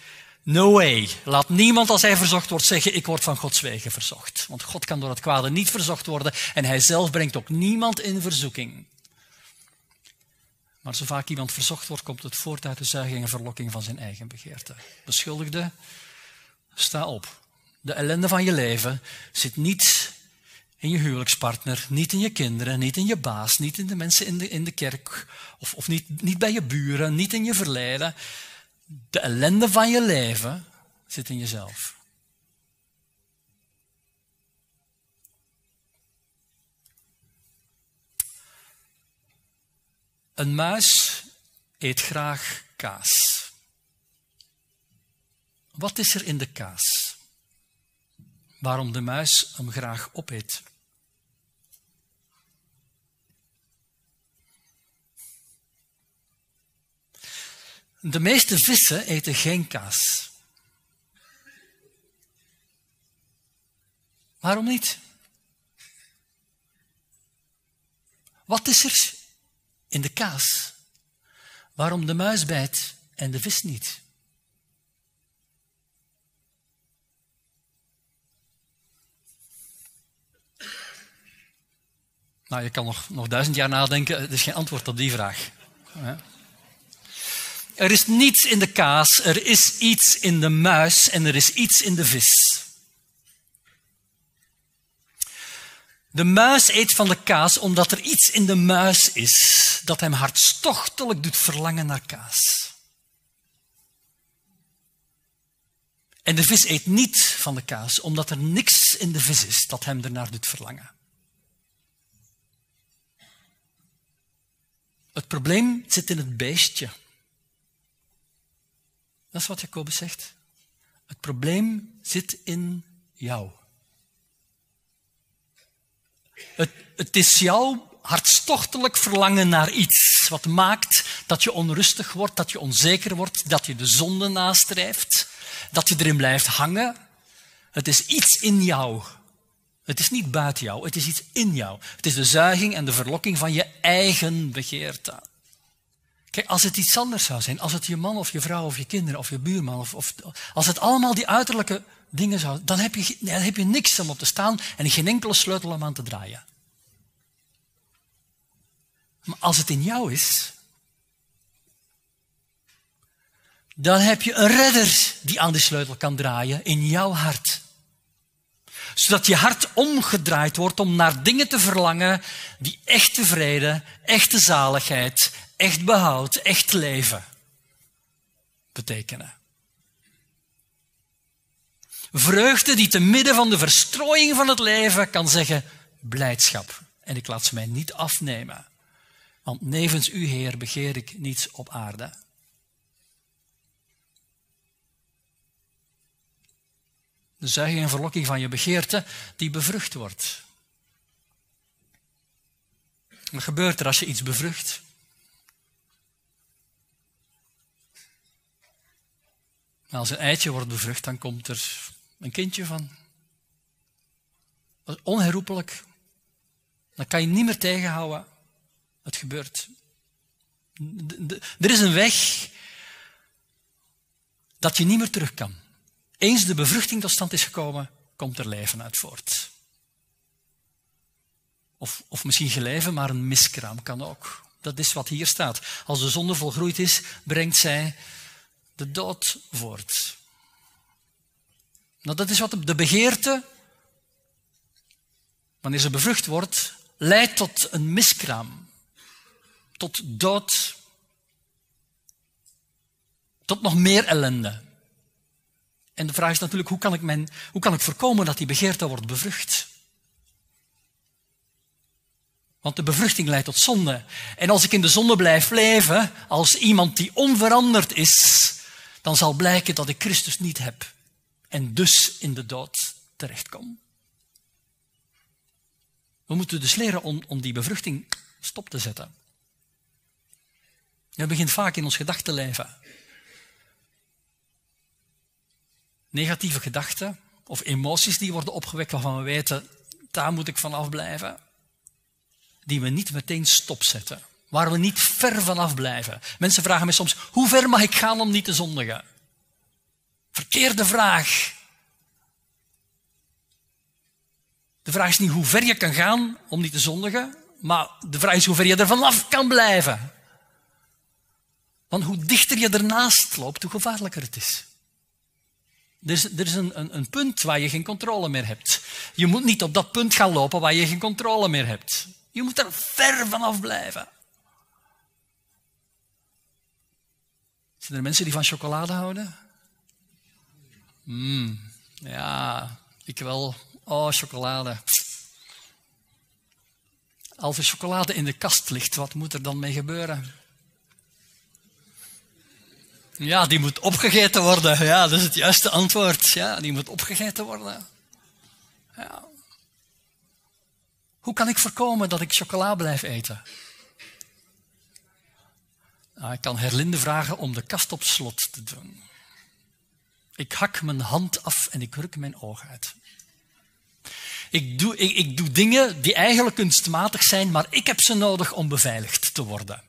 A: no way. Laat niemand als hij verzocht wordt zeggen, ik word van Gods wegen verzocht. Want God kan door het kwade niet verzocht worden en hij zelf brengt ook niemand in verzoeking. Maar zo vaak iemand verzocht wordt, komt het voort uit de zuiging en verlokking van zijn eigen begeerte. Beschuldigde, sta op. De ellende van je leven zit niet in je huwelijkspartner, niet in je kinderen, niet in je baas, niet in de mensen in de, in de kerk, of, of niet, niet bij je buren, niet in je verleden. De ellende van je leven zit in jezelf. Een muis eet graag kaas. Wat is er in de kaas? Waarom de muis hem graag opeet? De meeste vissen eten geen kaas. Waarom niet? Wat is er in de kaas? Waarom de muis bijt en de vis niet? Nou, je kan nog, nog duizend jaar nadenken, er is geen antwoord op die vraag. Er is niets in de kaas, er is iets in de muis en er is iets in de vis. De muis eet van de kaas omdat er iets in de muis is dat hem hartstochtelijk doet verlangen naar kaas. En de vis eet niet van de kaas omdat er niks in de vis is dat hem ernaar doet verlangen. Het probleem zit in het beestje. Dat is wat Jacobus zegt. Het probleem zit in jou. Het, het is jouw hartstochtelijk verlangen naar iets wat maakt dat je onrustig wordt, dat je onzeker wordt, dat je de zonde nastrijft, dat je erin blijft hangen. Het is iets in jou. Het is niet buiten jou, het is iets in jou. Het is de zuiging en de verlokking van je eigen begeerte. Kijk, als het iets anders zou zijn, als het je man of je vrouw of je kinderen of je buurman, of, of als het allemaal die uiterlijke dingen zou, dan heb, je, dan heb je niks om op te staan en geen enkele sleutel om aan te draaien. Maar als het in jou is, dan heb je een redder die aan die sleutel kan draaien in jouw hart. Zodat je hart omgedraaid wordt om naar dingen te verlangen die echte vrede, echte zaligheid, echt behoud, echt leven betekenen. Vreugde die te midden van de verstrooiing van het leven kan zeggen blijdschap. En ik laat ze mij niet afnemen, want nevens u, Heer, begeer ik niets op aarde. De zuiging en verlokking van je begeerte die bevrucht wordt. Wat gebeurt er als je iets bevrucht? Als een eitje wordt bevrucht, dan komt er een kindje van. Dat onherroepelijk. Dan kan je niet meer tegenhouden. Het gebeurt. Er is een weg dat je niet meer terug kan. Eens de bevruchting tot stand is gekomen, komt er leven uit voort. Of, of misschien geleven, maar een miskraam kan ook. Dat is wat hier staat. Als de zonde volgroeid is, brengt zij de dood voort. Nou, dat is wat de begeerte, wanneer ze bevrucht wordt, leidt tot een miskraam. tot dood, tot nog meer ellende. En de vraag is natuurlijk, hoe kan ik, mijn, hoe kan ik voorkomen dat die begeerte wordt bevrucht? Want de bevruchting leidt tot zonde. En als ik in de zonde blijf leven, als iemand die onveranderd is, dan zal blijken dat ik Christus niet heb. En dus in de dood terechtkom. We moeten dus leren om, om die bevruchting stop te zetten. Dat begint vaak in ons gedachtenleven. Negatieve gedachten of emoties die worden opgewekt waarvan we weten, daar moet ik van afblijven. Die we niet meteen stopzetten. Waar we niet ver vanaf blijven. Mensen vragen mij soms, hoe ver mag ik gaan om niet te zondigen? Verkeerde vraag. De vraag is niet hoe ver je kan gaan om niet te zondigen, maar de vraag is hoe ver je er vanaf kan blijven. Want hoe dichter je ernaast loopt, hoe gevaarlijker het is. Er is, er is een, een, een, punt waar je geen controle meer hebt. Je moet niet op dat punt gaan lopen waar je geen controle meer hebt. Je moet er ver vanaf blijven. Zijn er mensen die van chocolade houden? Mm, ja, ik wel. Oh, chocolade. Als er chocolade in de kast ligt, wat moet er dan mee gebeuren? Ja, die moet opgegeten worden. Ja, dat is het juiste antwoord. Ja, die moet opgegeten worden. Ja. Hoe kan ik voorkomen dat ik chocola blijf eten? Nou, ik kan Herlinde vragen om de kast op slot te doen. Ik hak mijn hand af en ik ruk mijn oog uit. Ik doe, ik, ik doe dingen die eigenlijk kunstmatig zijn, maar ik heb ze nodig om beveiligd te worden.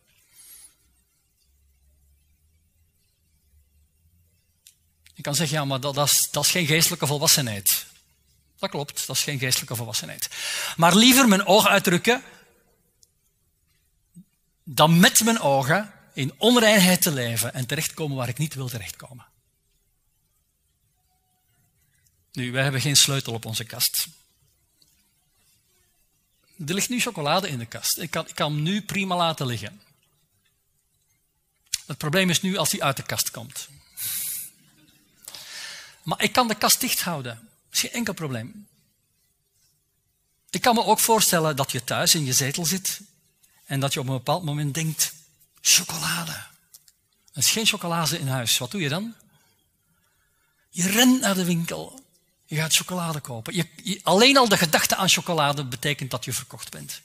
A: Je kan zeggen, ja, maar dat, dat, is, dat is geen geestelijke volwassenheid. Dat klopt, dat is geen geestelijke volwassenheid. Maar liever mijn oog uitdrukken dan met mijn ogen in onreinheid te leven en terechtkomen waar ik niet wil terechtkomen. Nu, wij hebben geen sleutel op onze kast. Er ligt nu chocolade in de kast. Ik kan, ik kan hem nu prima laten liggen. Het probleem is nu als hij uit de kast komt. Maar ik kan de kast dicht houden. Dat is geen enkel probleem. Ik kan me ook voorstellen dat je thuis in je zetel zit en dat je op een bepaald moment denkt, chocolade. Er is geen chocolade in huis. Wat doe je dan? Je rent naar de winkel. Je gaat chocolade kopen. Je, alleen al de gedachte aan chocolade betekent dat je verkocht bent.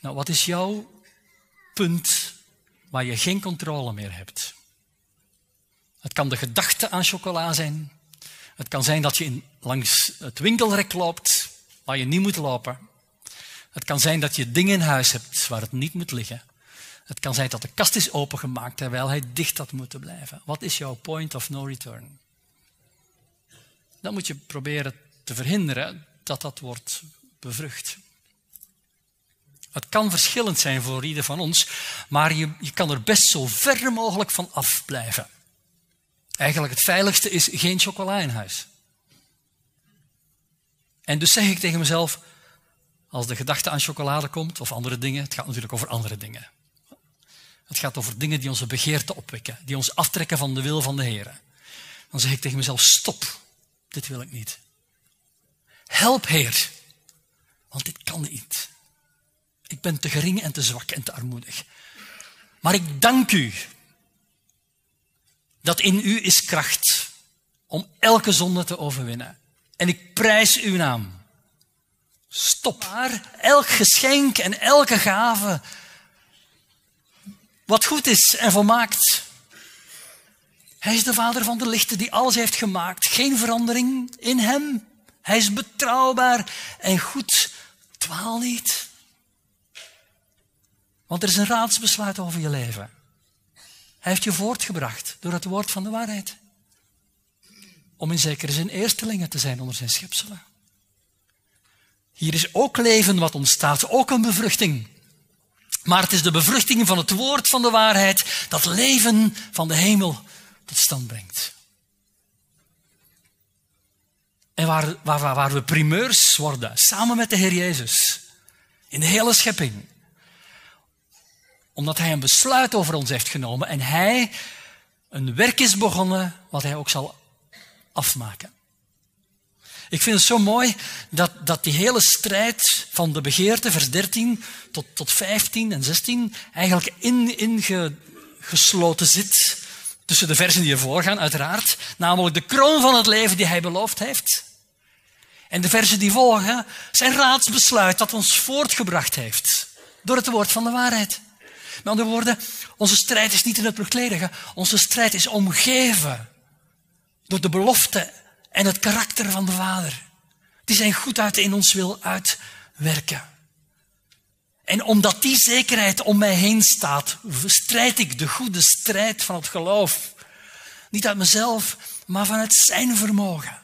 A: Nou, wat is jouw punt waar je geen controle meer hebt? Het kan de gedachte aan chocola zijn. Het kan zijn dat je in, langs het winkelrek loopt waar je niet moet lopen. Het kan zijn dat je dingen in huis hebt waar het niet moet liggen. Het kan zijn dat de kast is opengemaakt terwijl hij dicht had moeten blijven. Wat is jouw point of no return? Dan moet je proberen te verhinderen dat dat wordt bevrucht. Het kan verschillend zijn voor ieder van ons, maar je, je kan er best zo ver mogelijk van afblijven. Eigenlijk het veiligste is geen chocola in huis. En dus zeg ik tegen mezelf, als de gedachte aan chocolade komt of andere dingen, het gaat natuurlijk over andere dingen. Het gaat over dingen die onze begeerte opwekken, die ons aftrekken van de wil van de Heer. Dan zeg ik tegen mezelf, stop, dit wil ik niet. Help Heer, want dit kan niet. Ik ben te gering en te zwak en te armoedig. Maar ik dank u dat in u is kracht om elke zonde te overwinnen. En ik prijs uw naam. Stop maar elk geschenk en elke gave wat goed is en volmaakt. Hij is de vader van de lichten die alles heeft gemaakt. Geen verandering in hem. Hij is betrouwbaar en goed. Dwaal niet. Want er is een raadsbesluit over je leven. Hij heeft je voortgebracht door het woord van de waarheid. Om in zekere zin eerstelingen te zijn onder zijn schepselen. Hier is ook leven wat ontstaat, ook een bevruchting. Maar het is de bevruchting van het woord van de waarheid dat leven van de hemel tot stand brengt. En waar, waar, we primeurs worden, samen met de Heer Jezus. In de hele schepping. Omdat hij een besluit over ons heeft genomen en hij een werk is begonnen wat hij ook zal afmaken. Ik vind het zo mooi dat, dat die hele strijd van de begeerte, vers 13 tot, tot 15 en 16, eigenlijk ingesloten in zit tussen de versen die ervoor gaan, uiteraard. Namelijk de kroon van het leven die hij beloofd heeft. En de versen die volgen, zijn raadsbesluit dat ons voortgebracht heeft door het woord van de waarheid. Met andere woorden, onze strijd is niet in het luchtledige. Onze strijd is omgeven door de belofte en het karakter van de Vader. Die zijn goedheid in ons wil uitwerken. En omdat die zekerheid om mij heen staat, strijd ik de goede strijd van het geloof. Niet uit mezelf, maar vanuit zijn vermogen.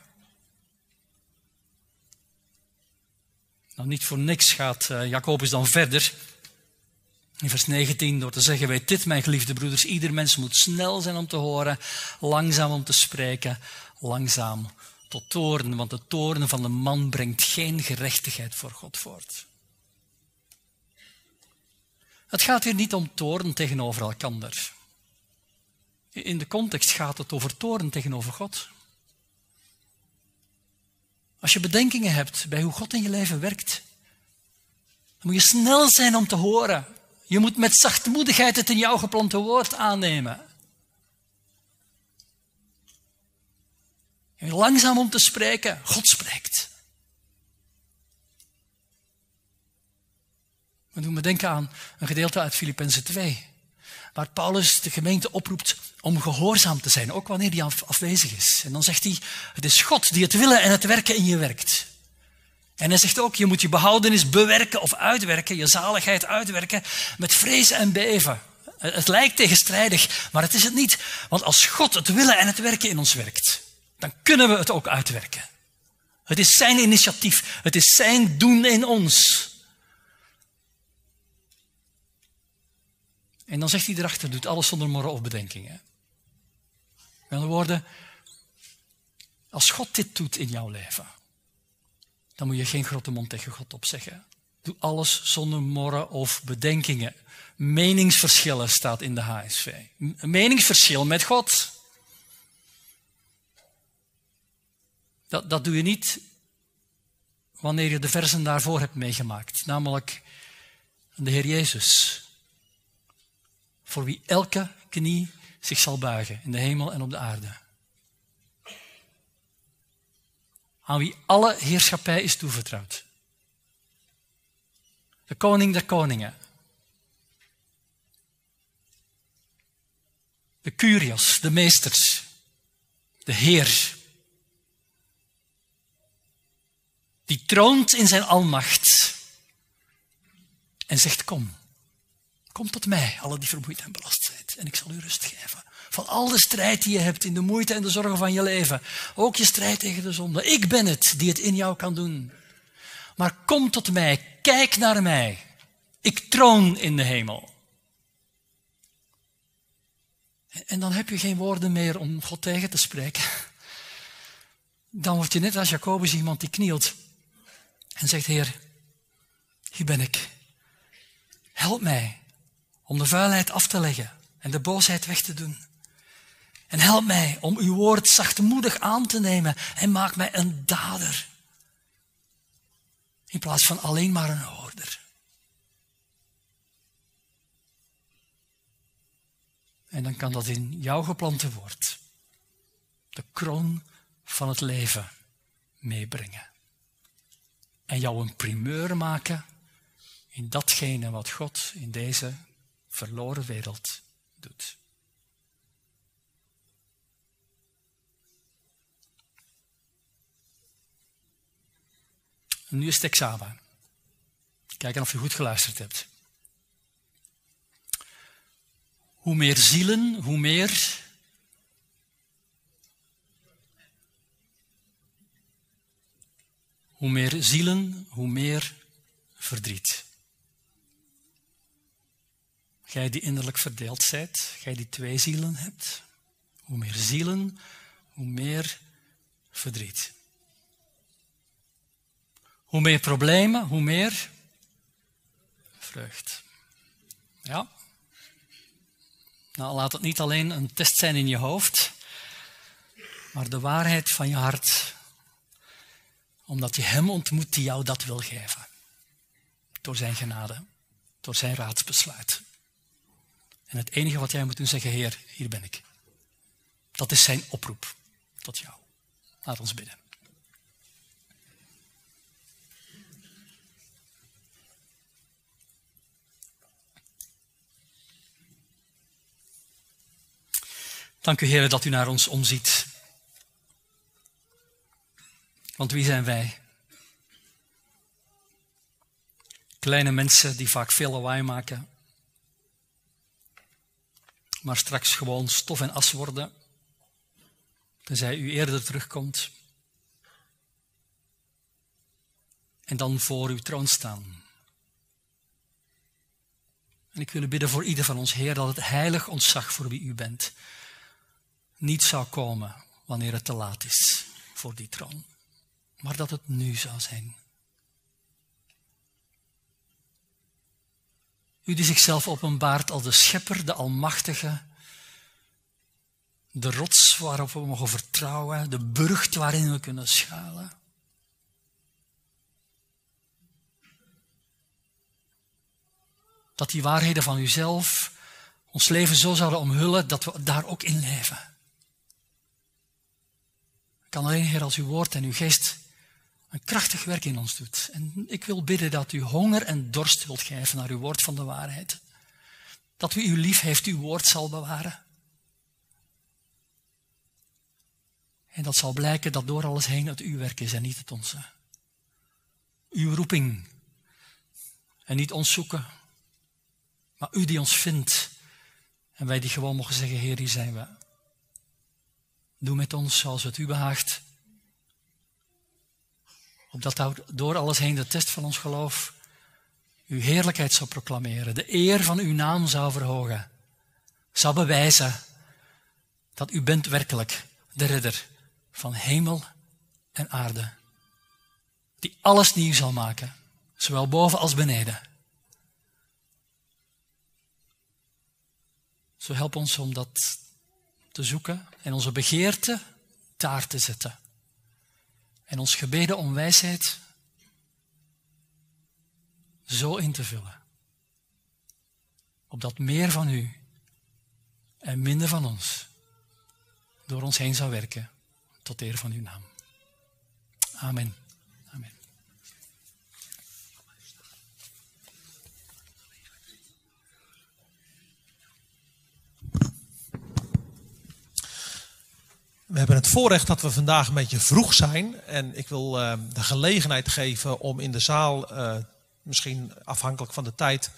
A: Nou, niet voor niks gaat uh, Jacobus dan verder. In vers 19 door te zeggen, weet dit mijn geliefde broeders, ieder mens moet snel zijn om te horen, langzaam om te spreken, langzaam tot toorn, want de toorn van de man brengt geen gerechtigheid voor God voort. Het gaat hier niet om toorn tegenover elkander. In de context gaat het over toorn tegenover God. Als je bedenkingen hebt bij hoe God in je leven werkt, dan moet je snel zijn om te horen. Je moet met zachtmoedigheid het in jou geplante woord aannemen. Langzaam om te spreken. God spreekt. We doen me denken aan een gedeelte uit Filippenzen 2. Waar Paulus de gemeente oproept om gehoorzaam te zijn, ook wanneer die afwezig is. En dan zegt hij, het is God die het willen en het werken in je werkt. En hij zegt ook, je moet je behoudenis bewerken of uitwerken, je zaligheid uitwerken met vrees en beven. Het lijkt tegenstrijdig, maar het is het niet. Want als God het willen en het werken in ons werkt, dan kunnen we het ook uitwerken. Het is zijn initiatief, het is zijn doen in ons. En dan zegt hij erachter, doet alles zonder morren of bedenkingen. Met andere woorden, als God dit doet in jouw leven, dan moet je geen grote mond tegen God opzeggen. Doe alles zonder morren of bedenkingen. Meningsverschillen staat in de HSV. Een meningsverschil met God. Dat, dat doe je niet wanneer je de versen daarvoor hebt meegemaakt. Namelijk de Heer Jezus. Voor wie elke knie zich zal buigen in de hemel en op de aarde. Aan wie alle heerschappij is toevertrouwd. De koning der koningen. De curios, de meesters. De Heer. Die troont in zijn almacht. En zegt: Kom. Kom tot mij, alle die vermoeid en belast zijn, en ik zal u rust geven. Van al de strijd die je hebt in de moeite en de zorgen van je leven. Ook je strijd tegen de zonde. Ik ben het die het in jou kan doen. Maar kom tot mij, kijk naar mij. Ik troon in de hemel. En dan heb je geen woorden meer om God tegen te spreken. Dan word je net als Jacobus iemand die knielt en zegt, Heer, hier ben ik. Help mij om de vuilheid af te leggen en de boosheid weg te doen. En help mij om uw woord zachtmoedig aan te nemen en maak mij een dader. In plaats van alleen maar een hoorder. En dan kan dat in jouw geplante woord de kroon van het leven meebrengen. En jou een primeur maken in datgene wat God in deze verloren wereld doet. Nu is het examen. Kijken of je goed geluisterd hebt. Hoe meer zielen, hoe meer. Hoe meer zielen, hoe meer verdriet. Gij die innerlijk verdeeld zijt, gij die twee zielen hebt, hoe meer zielen, hoe meer verdriet. Hoe meer problemen, hoe meer vreugd. Ja. Nou, laat het niet alleen een test zijn in je hoofd, maar de waarheid van je hart, omdat je Hem ontmoet die jou dat wil geven. Door Zijn genade, door Zijn raadsbesluit. En het enige wat jij moet doen, zeggen, Heer, hier ben ik. Dat is Zijn oproep tot jou. Laat ons bidden. Dank u, Heer, dat u naar ons omziet. Want wie zijn wij? Kleine mensen die vaak veel lawaai maken, maar straks gewoon stof en as worden, tenzij u eerder terugkomt en dan voor uw troon staan. En ik wil bidden voor ieder van ons, Heer, dat het heilig ontzag voor wie u bent niet zou komen wanneer het te laat is voor die troon, maar dat het nu zou zijn. U die zichzelf openbaart als de schepper, de almachtige, de rots waarop we mogen vertrouwen, de burcht waarin we kunnen schuilen. Dat die waarheden van uzelf ons leven zo zouden omhullen dat we daar ook in leven kan alleen, Heer, als uw woord en uw geest een krachtig werk in ons doet. En ik wil bidden dat u honger en dorst wilt geven naar uw woord van de waarheid. Dat u uw lief heeft, uw woord zal bewaren. En dat zal blijken dat door alles heen het uw werk is en niet het onze. Uw roeping. En niet ons zoeken, maar u die ons vindt. En wij die gewoon mogen zeggen, Heer, hier zijn we. Doe met ons zoals het u behaagt. Opdat door alles heen de test van ons geloof uw heerlijkheid zou proclameren, de eer van uw naam zou verhogen, zou bewijzen dat u bent werkelijk de redder van hemel en aarde, die alles nieuw zal maken, zowel boven als beneden. Zo help ons om dat te zoeken en onze begeerte daar te zetten. En ons gebeden om wijsheid zo in te vullen. Opdat meer van u en minder van ons door ons heen zou werken tot eer van uw naam. Amen.
B: We hebben het voorrecht dat we vandaag een beetje vroeg zijn. En ik wil uh, de gelegenheid geven om in de zaal, uh, misschien afhankelijk van de tijd,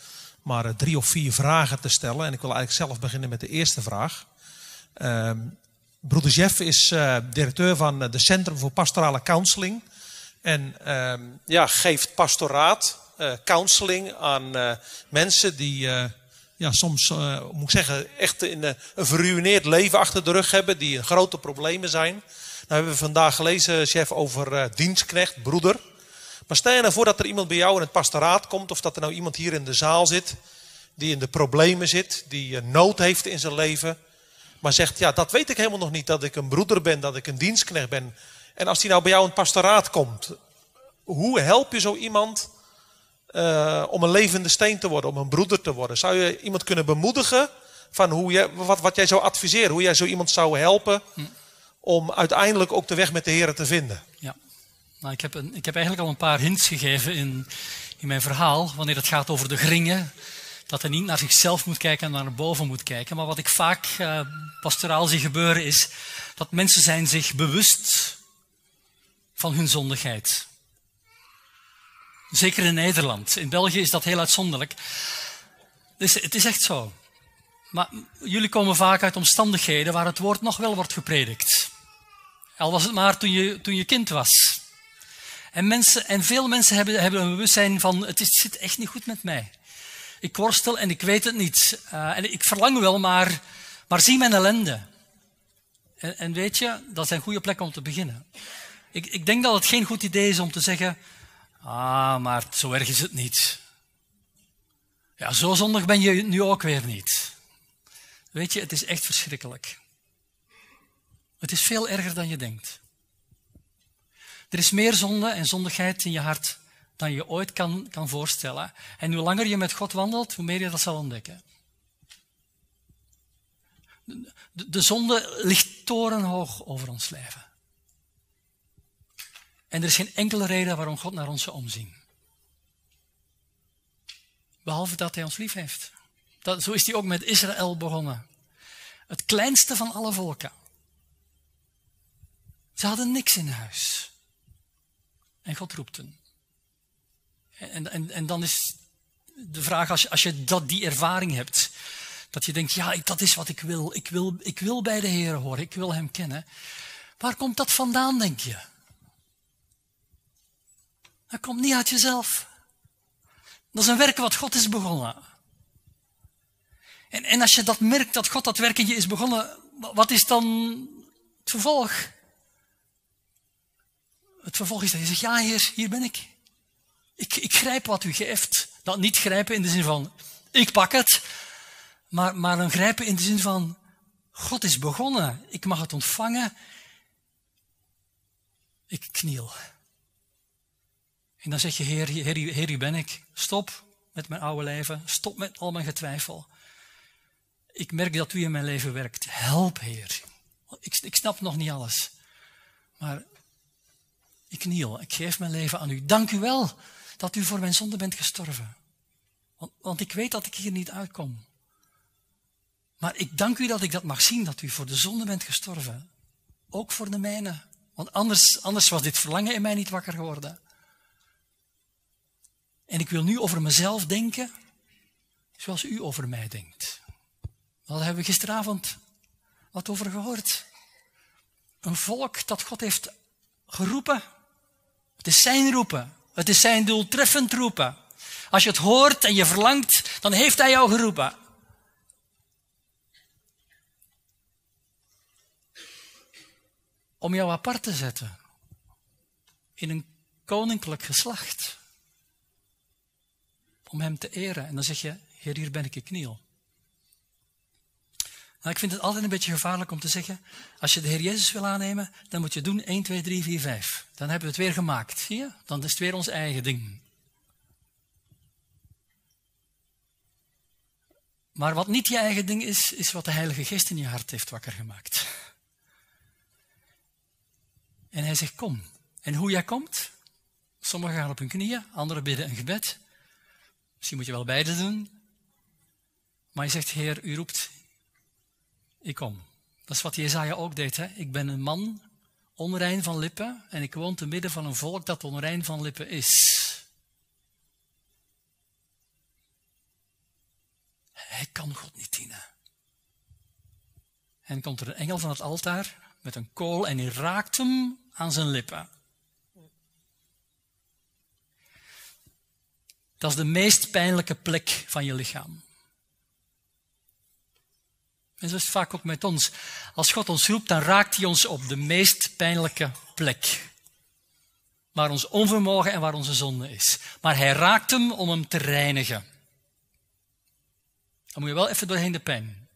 B: maar uh, drie of vier vragen te stellen. En ik wil eigenlijk zelf beginnen met de eerste vraag. Ehm, broeder Jeff is directeur van de Centrum voor Pastorale Counseling. En ehm, ja, geeft pastoraat, counseling aan mensen die ja, soms, uh, moet ik zeggen, echt in, een verruineerd leven achter de rug hebben, die grote problemen zijn. Nou hebben we vandaag gelezen, chef, over uh, dienstknecht, broeder. Maar stel je nou voor dat er iemand bij jou in het pastoraat komt, of dat er nou iemand hier in de zaal zit, die in de problemen zit, die nood heeft in zijn leven, maar zegt, ja, dat weet ik helemaal nog niet, dat ik een broeder ben, dat ik een dienstknecht ben. En als die nou bij jou in het pastoraat komt, hoe help je zo iemand uh, om een levende steen te worden, om een broeder te worden? Zou je iemand kunnen bemoedigen van hoe je, wat, wat jij zou adviseren, hoe jij zo iemand zou helpen om uiteindelijk ook de weg met de Heer te vinden?
A: Ja, nou, ik, heb een, ik heb eigenlijk al een paar hints gegeven in, in mijn verhaal, wanneer het gaat over de gringen. Dat hij niet naar zichzelf moet kijken en naar boven moet kijken. Maar wat ik vaak uh, pastoraal zie gebeuren is dat mensen zijn zich bewust van hun zondigheid. Zeker in Nederland. In België is dat heel uitzonderlijk. Dus het is echt zo. Maar jullie komen vaak uit omstandigheden waar het woord nog wel wordt gepredikt. Al was het maar toen je, toen je kind was. En, mensen, en veel mensen hebben, hebben een bewustzijn van, het, is, zit echt niet goed met mij. Ik worstel en ik weet het niet. Uh, en ik verlang wel, maar, maar zie mijn ellende. En, en weet je, dat zijn goede plekken om te beginnen. Ik, ik denk dat het geen goed idee is om te zeggen, Ah, maar zo erg is het niet. Ja, zo zondig ben je nu ook weer niet. Weet je, het is echt verschrikkelijk. Het is veel erger dan je denkt. Er is meer zonde en zondigheid in je hart dan je ooit kan, kan voorstellen. En hoe langer je met God wandelt, hoe meer je dat zal ontdekken. De, de zonde ligt torenhoog over ons leven. En er is geen enkele reden waarom God naar ons zou omzien. Behalve dat hij ons lief heeft. Dat, zo is hij ook met Israël begonnen. Het kleinste van alle volken. Ze hadden niks in huis. En God roept hen. En, en, en dan is de vraag, als je, als je dat, die ervaring hebt, dat je denkt, ja, dat is wat ik wil. Ik wil, ik wil bij de Heer horen, ik wil Hem kennen. Waar komt dat vandaan, denk je? Dat komt niet uit jezelf. Dat is een werk wat God is begonnen. En, en als je dat merkt, dat God dat werk in je is begonnen, wat is dan het vervolg? Het vervolg is dat je zegt, ja heer, hier ben ik. Ik, ik grijp wat u geeft. Dat niet grijpen in de zin van, ik pak het. Maar, maar een grijpen in de zin van, God is begonnen. Ik mag het ontvangen. Ik kniel. En dan zeg je, Heer, Heer, Heer, hier ben ik. Stop met mijn oude leven. Stop met al mijn getwijfel. Ik merk dat u in mijn leven werkt. Help, Heer. Ik, ik snap nog niet alles. Maar ik kniel. Ik geef mijn leven aan u. Dank u wel dat u voor mijn zonde bent gestorven. Want, want ik weet dat ik hier niet uitkom. Maar ik dank u dat ik dat mag zien, dat u voor de zonde bent gestorven. Ook voor de mijne. Want anders, anders was dit verlangen in mij niet wakker geworden. En ik wil nu over mezelf denken zoals u over mij denkt. Daar hebben we gisteravond wat over gehoord. Een volk dat God heeft geroepen. Het is zijn roepen. Het is zijn doeltreffend roepen. Als je het hoort en je verlangt, dan heeft hij jou geroepen. Om jou apart te zetten. In een koninklijk geslacht om hem te eren. En dan zeg je, Heer, hier ben ik, ik kniel. Nou, ik vind het altijd een beetje gevaarlijk om te zeggen, als je de Heer Jezus wil aannemen, dan moet je doen 1, 2, 3, 4, 5. Dan hebben we het weer gemaakt. Zie je? Dan is het weer ons eigen ding. Maar wat niet je eigen ding is, is wat de Heilige Geest in je hart heeft wakker gemaakt. En hij zegt, kom. En hoe jij komt? Sommigen gaan op hun knieën, anderen bidden een gebed. Misschien moet je wel beide doen. Maar je zegt, Heer, u roept, ik kom. Dat is wat Jezaja ook deed. Hè? Ik ben een man, onrein van lippen, en ik woon te midden van een volk dat onrein van lippen is. Hij kan God niet dienen. En komt er een engel van het altaar met een kool en hij raakt hem aan zijn lippen. Dat is de meest pijnlijke plek van je lichaam. En zo is het vaak ook met ons. Als God ons roept, dan raakt hij ons op de meest pijnlijke plek. Waar ons onvermogen en waar onze zonde is. Maar hij raakt hem om hem te reinigen. Dan moet je wel even doorheen de pijn.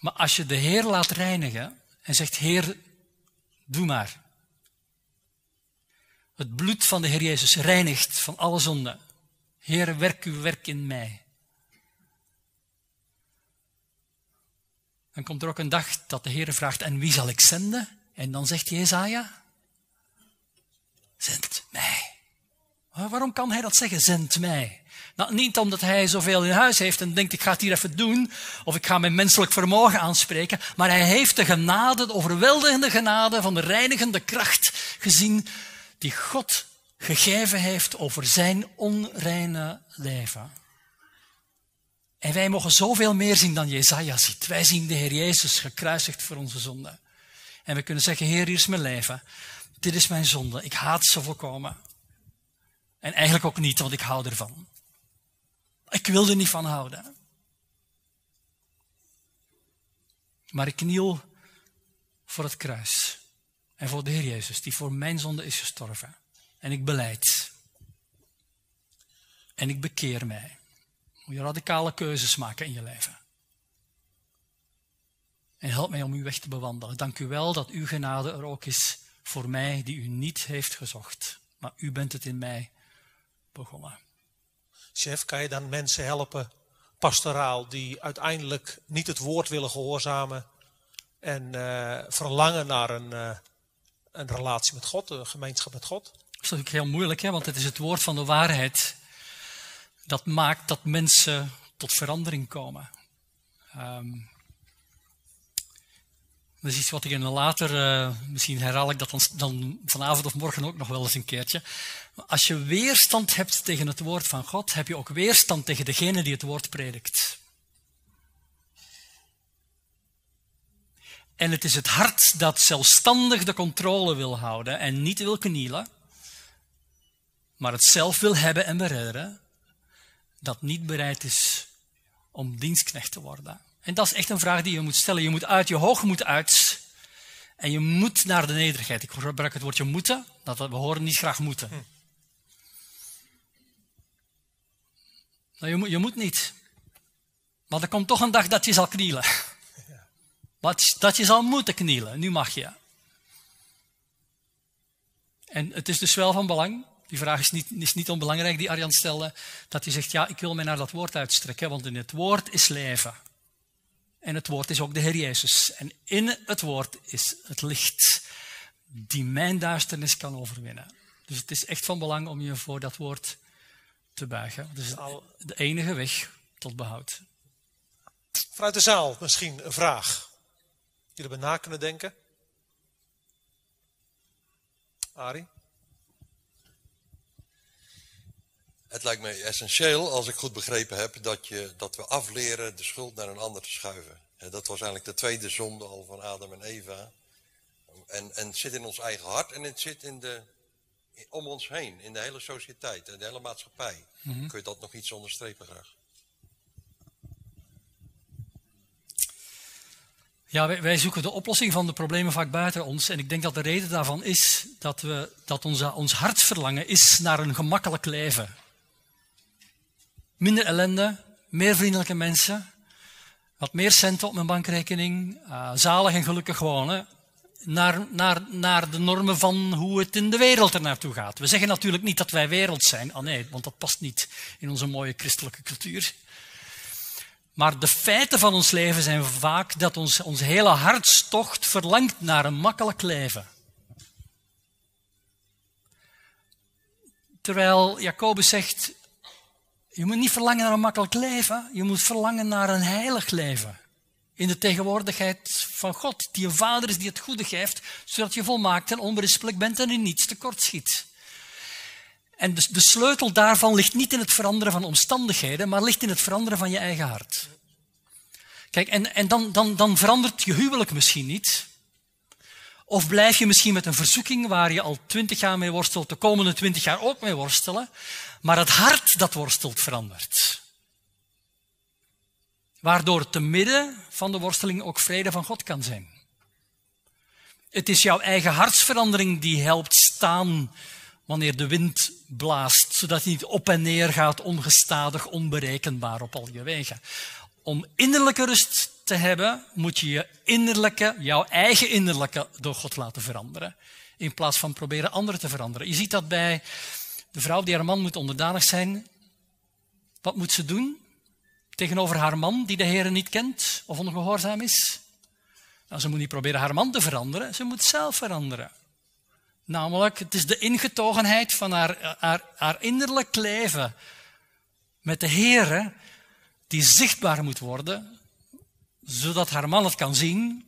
A: Maar als je de Heer laat reinigen en zegt, Heer, doe maar. Het bloed van de Heer Jezus reinigt van alle zonde. Heer, werk uw werk in mij. Dan komt er ook een dag dat de Heer vraagt, en wie zal ik zenden? En dan zegt Jezaja, zend mij. Waarom kan hij dat zeggen, zend mij? Nou, niet omdat hij zoveel in huis heeft en denkt, ik ga het hier even doen, of ik ga mijn menselijk vermogen aanspreken, maar hij heeft de genade, de overweldigende genade van de reinigende kracht gezien die God gegeven heeft over zijn onreine leven. En wij mogen zoveel meer zien dan Jezaja ziet. Wij zien de Heer Jezus gekruisigd voor onze zonde. En we kunnen zeggen, Heer, hier is mijn leven. Dit is mijn zonde. Ik haat ze volkomen. En eigenlijk ook niet, want ik hou ervan. Ik wil er niet van houden. Maar ik kniel voor het kruis. En voor de Heer Jezus, die voor mijn zonde is gestorven. En ik beleid. en ik bekeer mij. Moet je radicale keuzes maken in je leven. En help mij om uw weg te bewandelen. Dank u wel dat uw genade er ook is voor mij die u niet heeft gezocht. Maar u bent het in mij begonnen.
B: Chef, kan je dan mensen helpen, pastoraal, die uiteindelijk niet het woord willen gehoorzamen en uh, verlangen naar een, uh, een relatie met God, een gemeenschap met God?
A: Dat is natuurlijk heel moeilijk, hè? want het is het woord van de waarheid dat maakt dat mensen tot verandering komen. Um, dat is iets wat ik in een later, uh, misschien herhaal ik dat dan, vanavond of morgen ook nog wel eens een keertje. Als je weerstand hebt tegen het woord van God, heb je ook weerstand tegen degene die het woord predikt. En het is het hart dat zelfstandig de controle wil houden en niet wil knielen, maar het zelf wil hebben en beredderen, dat niet bereid is om dienstknecht te worden. En dat is echt een vraag die je moet stellen. Je moet uit je hoogmoed uit. En je moet naar de nederigheid. Ik gebruik het woordje moeten. Dat we horen niet graag moeten. Hm. Nou, je, moet, je moet niet. Maar er komt toch een dag dat je zal knielen. Dat, dat je zal moeten knielen. Nu mag je. En het is dus wel van belang die vraag is niet, is niet onbelangrijk, die Arjan stelde, dat hij zegt, ja, ik wil mij naar dat woord uitstrekken, want in het woord is leven. En het woord is ook de Heer Jezus. En in het woord is het licht die mijn duisternis kan overwinnen. Dus het is echt van belang om je voor dat woord te buigen. Dat is de enige weg tot behoud.
B: Vanuit de zaal misschien een vraag. Jullie hebben na kunnen denken? Arie?
C: Het lijkt mij essentieel, als ik goed begrepen heb, dat, je, dat we afleren de schuld naar een ander te schuiven. En dat was eigenlijk de tweede zonde al van Adam en Eva. En, en het zit in ons eigen hart en het zit in de, om ons heen, in de hele sociëteit en de hele maatschappij. Mhm. Kun je dat nog iets onderstrepen graag?
A: Ja, wij, zoeken de oplossing van de problemen vaak buiten ons. En ik denk dat de reden daarvan is dat, we, dat onze, ons hartverlangen is naar een gemakkelijk leven minder ellende, meer vriendelijke mensen, wat meer centen op mijn bankrekening, uh, zalig en gelukkig wonen, naar, naar, naar de normen van hoe het in de wereld er naartoe gaat. We zeggen natuurlijk niet dat wij wereld zijn, oh nee, want dat past niet in onze mooie christelijke cultuur. Maar de feiten van ons leven zijn vaak dat ons, ons hele hartstocht verlangt naar een makkelijk leven. Terwijl Jacobus zegt, je moet niet verlangen naar een makkelijk leven, je moet verlangen naar een heilig leven. In de tegenwoordigheid van God, die een vader is die het goede geeft, zodat je volmaakt en onberispelijk bent en in niets tekort schiet. En dus de sleutel daarvan ligt niet in het veranderen van omstandigheden, maar ligt in het veranderen van je eigen hart. Kijk, en, en dan, dan, dan verandert je huwelijk misschien niet. Of blijf je misschien met een verzoeking waar je al twintig jaar mee worstelt, de komende twintig jaar ook mee worstelen. Maar het hart dat worstelt verandert. Waardoor te midden van de worsteling ook vrede van God kan zijn. Het is jouw eigen hartsverandering die helpt staan wanneer de wind blaast, zodat hij niet op en neer gaat, ongestadig, onberekenbaar op al je wegen. Om innerlijke rust te hebben, moet je je innerlijke, jouw eigen innerlijke, door God laten veranderen. In plaats van proberen anderen te veranderen. Je ziet dat bij de vrouw die haar man moet onderdanig zijn, wat moet ze doen tegenover haar man die de Heer niet kent of ongehoorzaam is? Nou, ze moet niet proberen haar man te veranderen, ze moet zelf veranderen. Namelijk, het is de ingetogenheid van haar, haar, innerlijk leven met de Heer die zichtbaar moet worden, zodat haar man het kan zien,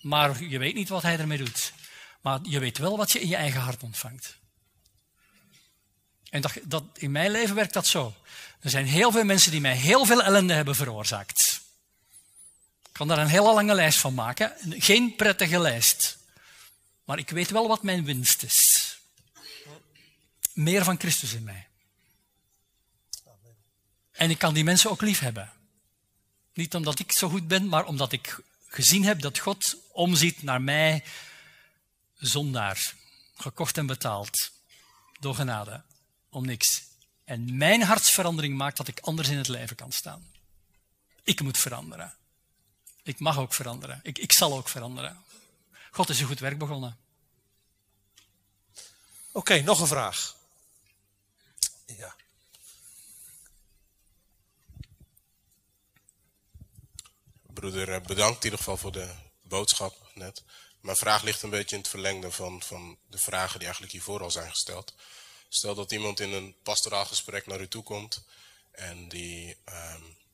A: maar je weet niet wat hij ermee doet. Maar je weet wel wat je in je eigen hart ontvangt. En dat, dat, in mijn leven werkt dat zo. Er zijn heel veel mensen die mij heel veel ellende hebben veroorzaakt. Ik kan daar een hele lange lijst van maken. Geen prettige lijst. Maar ik weet wel wat mijn winst is. Meer van Christus in mij. En ik kan die mensen ook lief hebben. Niet omdat ik zo goed ben, maar omdat ik gezien heb dat God omziet naar mij, zondaar, gekocht en betaald, door genade om niks. En mijn hartsverandering maakt dat ik anders in het leven kan staan. Ik moet veranderen. Ik mag ook veranderen. Ik, ik zal ook veranderen. God is een goed werk begonnen.
B: Oké, nog een vraag. Ja.
D: Broeder, eh, bedankt in ieder geval voor de boodschap net. Mijn vraag ligt een beetje in het verlengde van, van de vragen die eigenlijk hiervoor al zijn gesteld. Stel dat iemand in een pastoraal gesprek naar u toe komt en die, um, ja,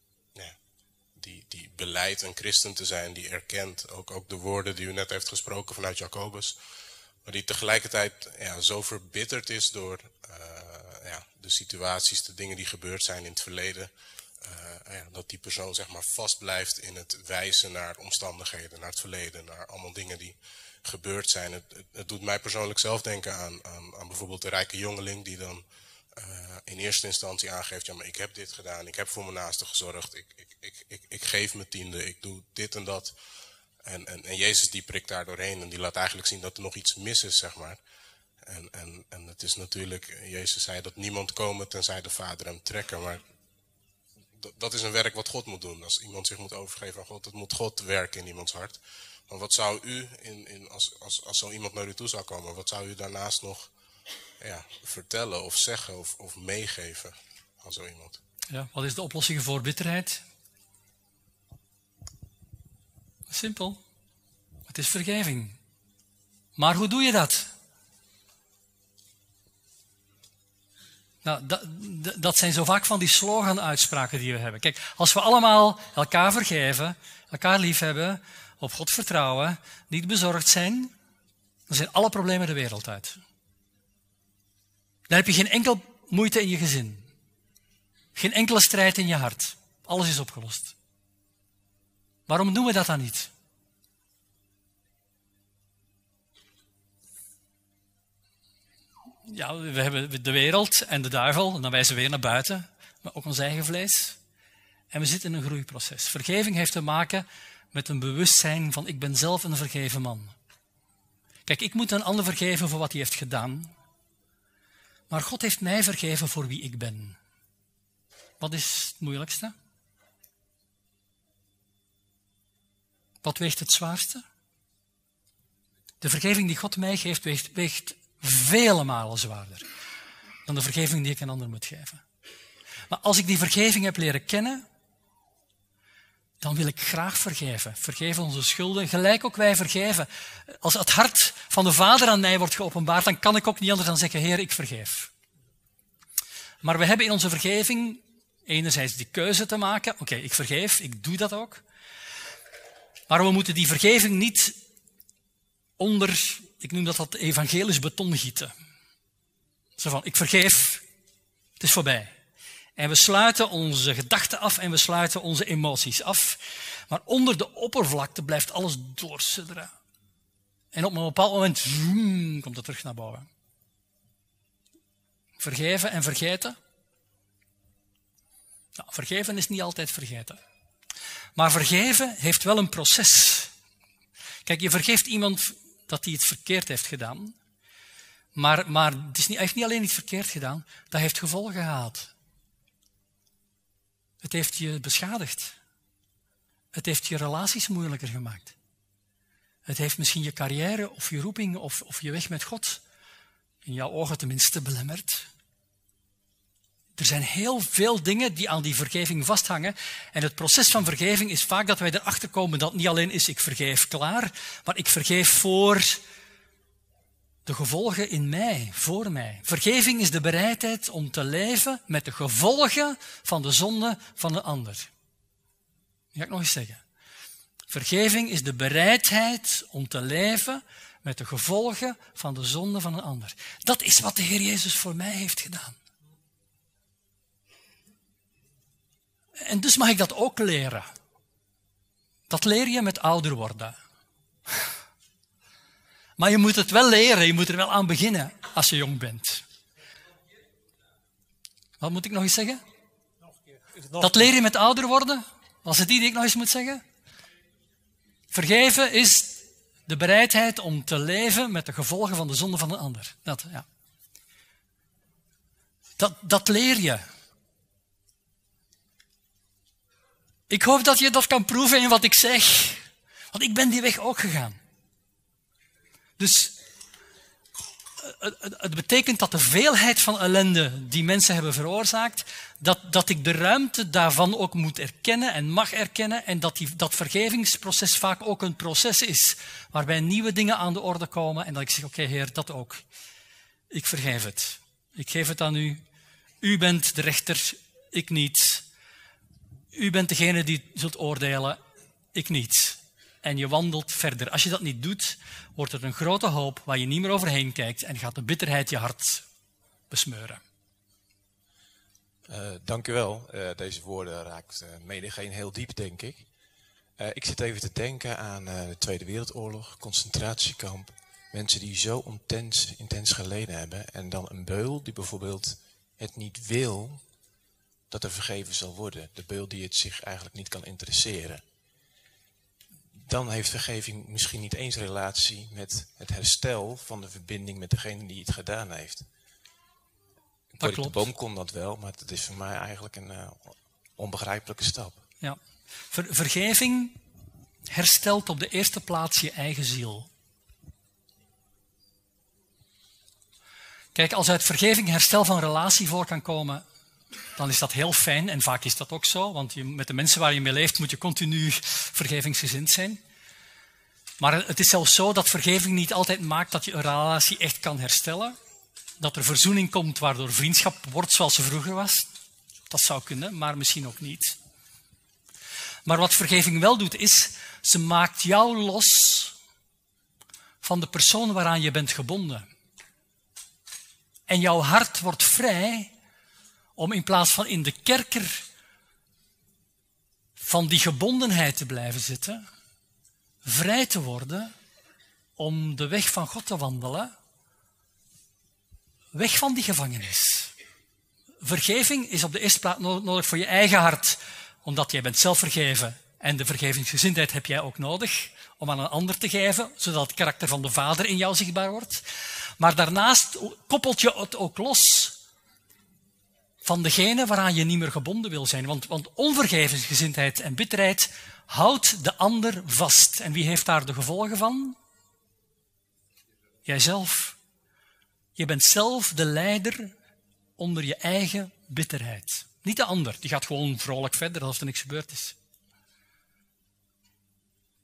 D: die, die beleidt een christen te zijn, die erkent ook, ook de woorden die u net heeft gesproken vanuit Jacobus, maar die tegelijkertijd ja, zo verbitterd is door uh, ja, de situaties, de dingen die gebeurd zijn in het verleden, uh, ja, dat die persoon zeg maar vast blijft in het wijzen naar omstandigheden, naar het verleden, naar allemaal dingen die gebeurd zijn. Het doet mij persoonlijk zelf denken aan, aan, aan bijvoorbeeld de rijke jongeling die dan uh, in eerste instantie aangeeft, ja maar ik heb dit gedaan, ik heb voor mijn naasten gezorgd, ik, ik, ik, ik, ik geef mijn tiende, ik doe dit en dat. En, en, en Jezus die prikt daar doorheen en die laat eigenlijk zien dat er nog iets mis is, zeg maar. En, en, en het is natuurlijk, Jezus zei dat niemand komen tenzij de Vader hem trekken, maar dat is een werk wat God moet doen. Als iemand zich moet overgeven aan God, dat moet God werken in iemands hart. Maar wat zou u, in, in, als, als, als zo iemand naar u toe zou komen, wat zou u daarnaast nog ja, vertellen of zeggen of, of meegeven aan zo iemand?
A: Ja, wat is de oplossing voor bitterheid? Simpel. Het is vergeving. Maar hoe doe je dat? Nou, dat, dat zijn zo vaak van die slogan-uitspraken die we hebben. Kijk, als we allemaal elkaar vergeven, elkaar liefhebben, op God vertrouwen, niet bezorgd zijn, dan zijn alle problemen de wereld uit. Dan heb je geen enkel moeite in je gezin. Geen enkele strijd in je hart. Alles is opgelost. Waarom doen we dat dan niet? ja, we hebben de wereld en de duivel, en dan wijzen we weer naar buiten, maar ook ons eigen vlees. En we zitten in een groeiproces. Vergeving heeft te maken met een bewustzijn van ik ben zelf een vergeven man. Kijk, ik moet een ander vergeven voor wat hij heeft gedaan. Maar God heeft mij vergeven voor wie ik ben. Wat is het moeilijkste? Wat weegt het zwaarste? De vergeving die God mij geeft, weegt, vele malen zwaarder dan de vergeving die ik een ander moet geven. Maar als ik die vergeving heb leren kennen, dan wil ik graag vergeven. Vergeven onze schulden, gelijk ook wij vergeven. Als het hart van de Vader aan mij wordt geopenbaard, dan kan ik ook niet anders dan zeggen, Heer, ik vergeef. Maar we hebben in onze vergeving enerzijds die keuze te maken, oké, ik vergeef, ik doe dat ook. Maar we moeten die vergeving niet onder ik noem dat dat evangelisch beton gieten. Zo van, ik vergeef, het is voorbij. En we sluiten onze gedachten af en we sluiten onze emoties af. Maar onder de oppervlakte blijft alles doorsudderen. En op een bepaald moment zoom, komt het terug naar boven. Vergeven en vergeten. Nou, vergeven is niet altijd vergeten. Maar vergeven heeft wel een proces. Kijk, je vergeeft iemand dat hij het verkeerd heeft gedaan. Maar, maar het is niet, hij heeft niet alleen iets verkeerd gedaan, dat heeft gevolgen gehad. Het heeft je beschadigd. Het heeft je relaties moeilijker gemaakt. Het heeft misschien je carrière of je roeping of, of je weg met God in jouw ogen tenminste belemmerd. Er zijn heel veel dingen die aan die vergeving vasthangen. En het proces van vergeving is vaak dat wij erachter komen dat niet alleen is ik vergeef klaar, maar ik vergeef voor de gevolgen in mij, voor mij. Vergeving is de bereidheid om te leven met de gevolgen van de zonde van de ander. Dat ga ik nog eens zeggen. Vergeving is de bereidheid om te leven met de gevolgen van de zonde van een ander. Dat is wat de Heer Jezus voor mij heeft gedaan. En dus mag ik dat ook leren. Dat leer je met ouder worden. Maar je moet het wel leren, je moet er wel aan beginnen als je jong bent. Wat moet ik nog eens zeggen? Dat leer je met ouder worden? Was het die die ik nog eens moet zeggen? Vergeven is de bereidheid om te leven met de gevolgen van de zonde van een ander. Dat, ja. Dat, dat leer je. Ik hoop dat je dat kan proeven in wat ik zeg. Want ik ben die weg ook gegaan. Dus het betekent dat de veelheid van ellende die mensen hebben veroorzaakt, dat, dat ik de ruimte daarvan ook moet erkennen en mag erkennen en dat die, dat vergevingsproces vaak ook een proces is waarbij nieuwe dingen aan de orde komen en dat ik zeg, oké heer, dat ook. Ik vergeef het. Ik geef het aan u. U bent de rechter, ik niet. U bent degene die zult oordelen, ik niet. En je wandelt verder. Als je dat niet doet, wordt er een grote hoop waar je niet meer overheen kijkt en gaat de bitterheid je hart besmeuren.
E: Uh, dank u wel. Uh, deze woorden raakt uh, mede geen heel diep, denk ik. ik zit even te denken aan de Tweede Wereldoorlog, concentratiekamp. Mensen die zo intens geleden hebben. En dan een beul die bijvoorbeeld het niet wil dat er vergeven zal worden. De beul die het zich eigenlijk niet kan interesseren dan heeft vergeving misschien niet eens relatie met het herstel van de verbinding met degene die het gedaan heeft. Dat de boom kon dat wel, maar het is voor mij eigenlijk een uh, onbegrijpelijke stap.
A: Ja. Ver, vergeving herstelt op de eerste plaats je eigen ziel. Kijk, als uit vergeving herstel van relatie voor kan komen, dan is dat heel fijn. En vaak is dat ook zo, want je, met de mensen waar je mee leeft moet je continu vergevingsgezind zijn. Maar het is zelfs zo dat vergeving niet altijd maakt dat je een relatie echt kan herstellen. Dat er verzoening komt waardoor vriendschap wordt zoals ze vroeger was. Dat zou kunnen, maar misschien ook niet. Maar wat vergeving wel doet, is ze maakt jou los van de persoon waaraan je bent gebonden. En jouw hart wordt vrij om in plaats van in de kerker van die gebondenheid te blijven zitten, vrij te worden om de weg van God te wandelen, weg van die gevangenis. Vergeving is op de eerste plaats nodig voor je eigen hart, omdat jij bent zelf vergeven en de vergevingsgezindheid heb jij ook nodig om aan een ander te geven, zodat het karakter van de Vader in jou zichtbaar wordt. Maar daarnaast koppelt je het ook los van degene waaraan je niet meer gebonden wil zijn. Want, want onvergevensgezindheid en bitterheid houdt de ander vast. En wie heeft daar de gevolgen van? Jijzelf. Je bent zelf de leider onder je eigen bitterheid. Niet de ander, die gaat gewoon vrolijk verder alsof er niks gebeurd is.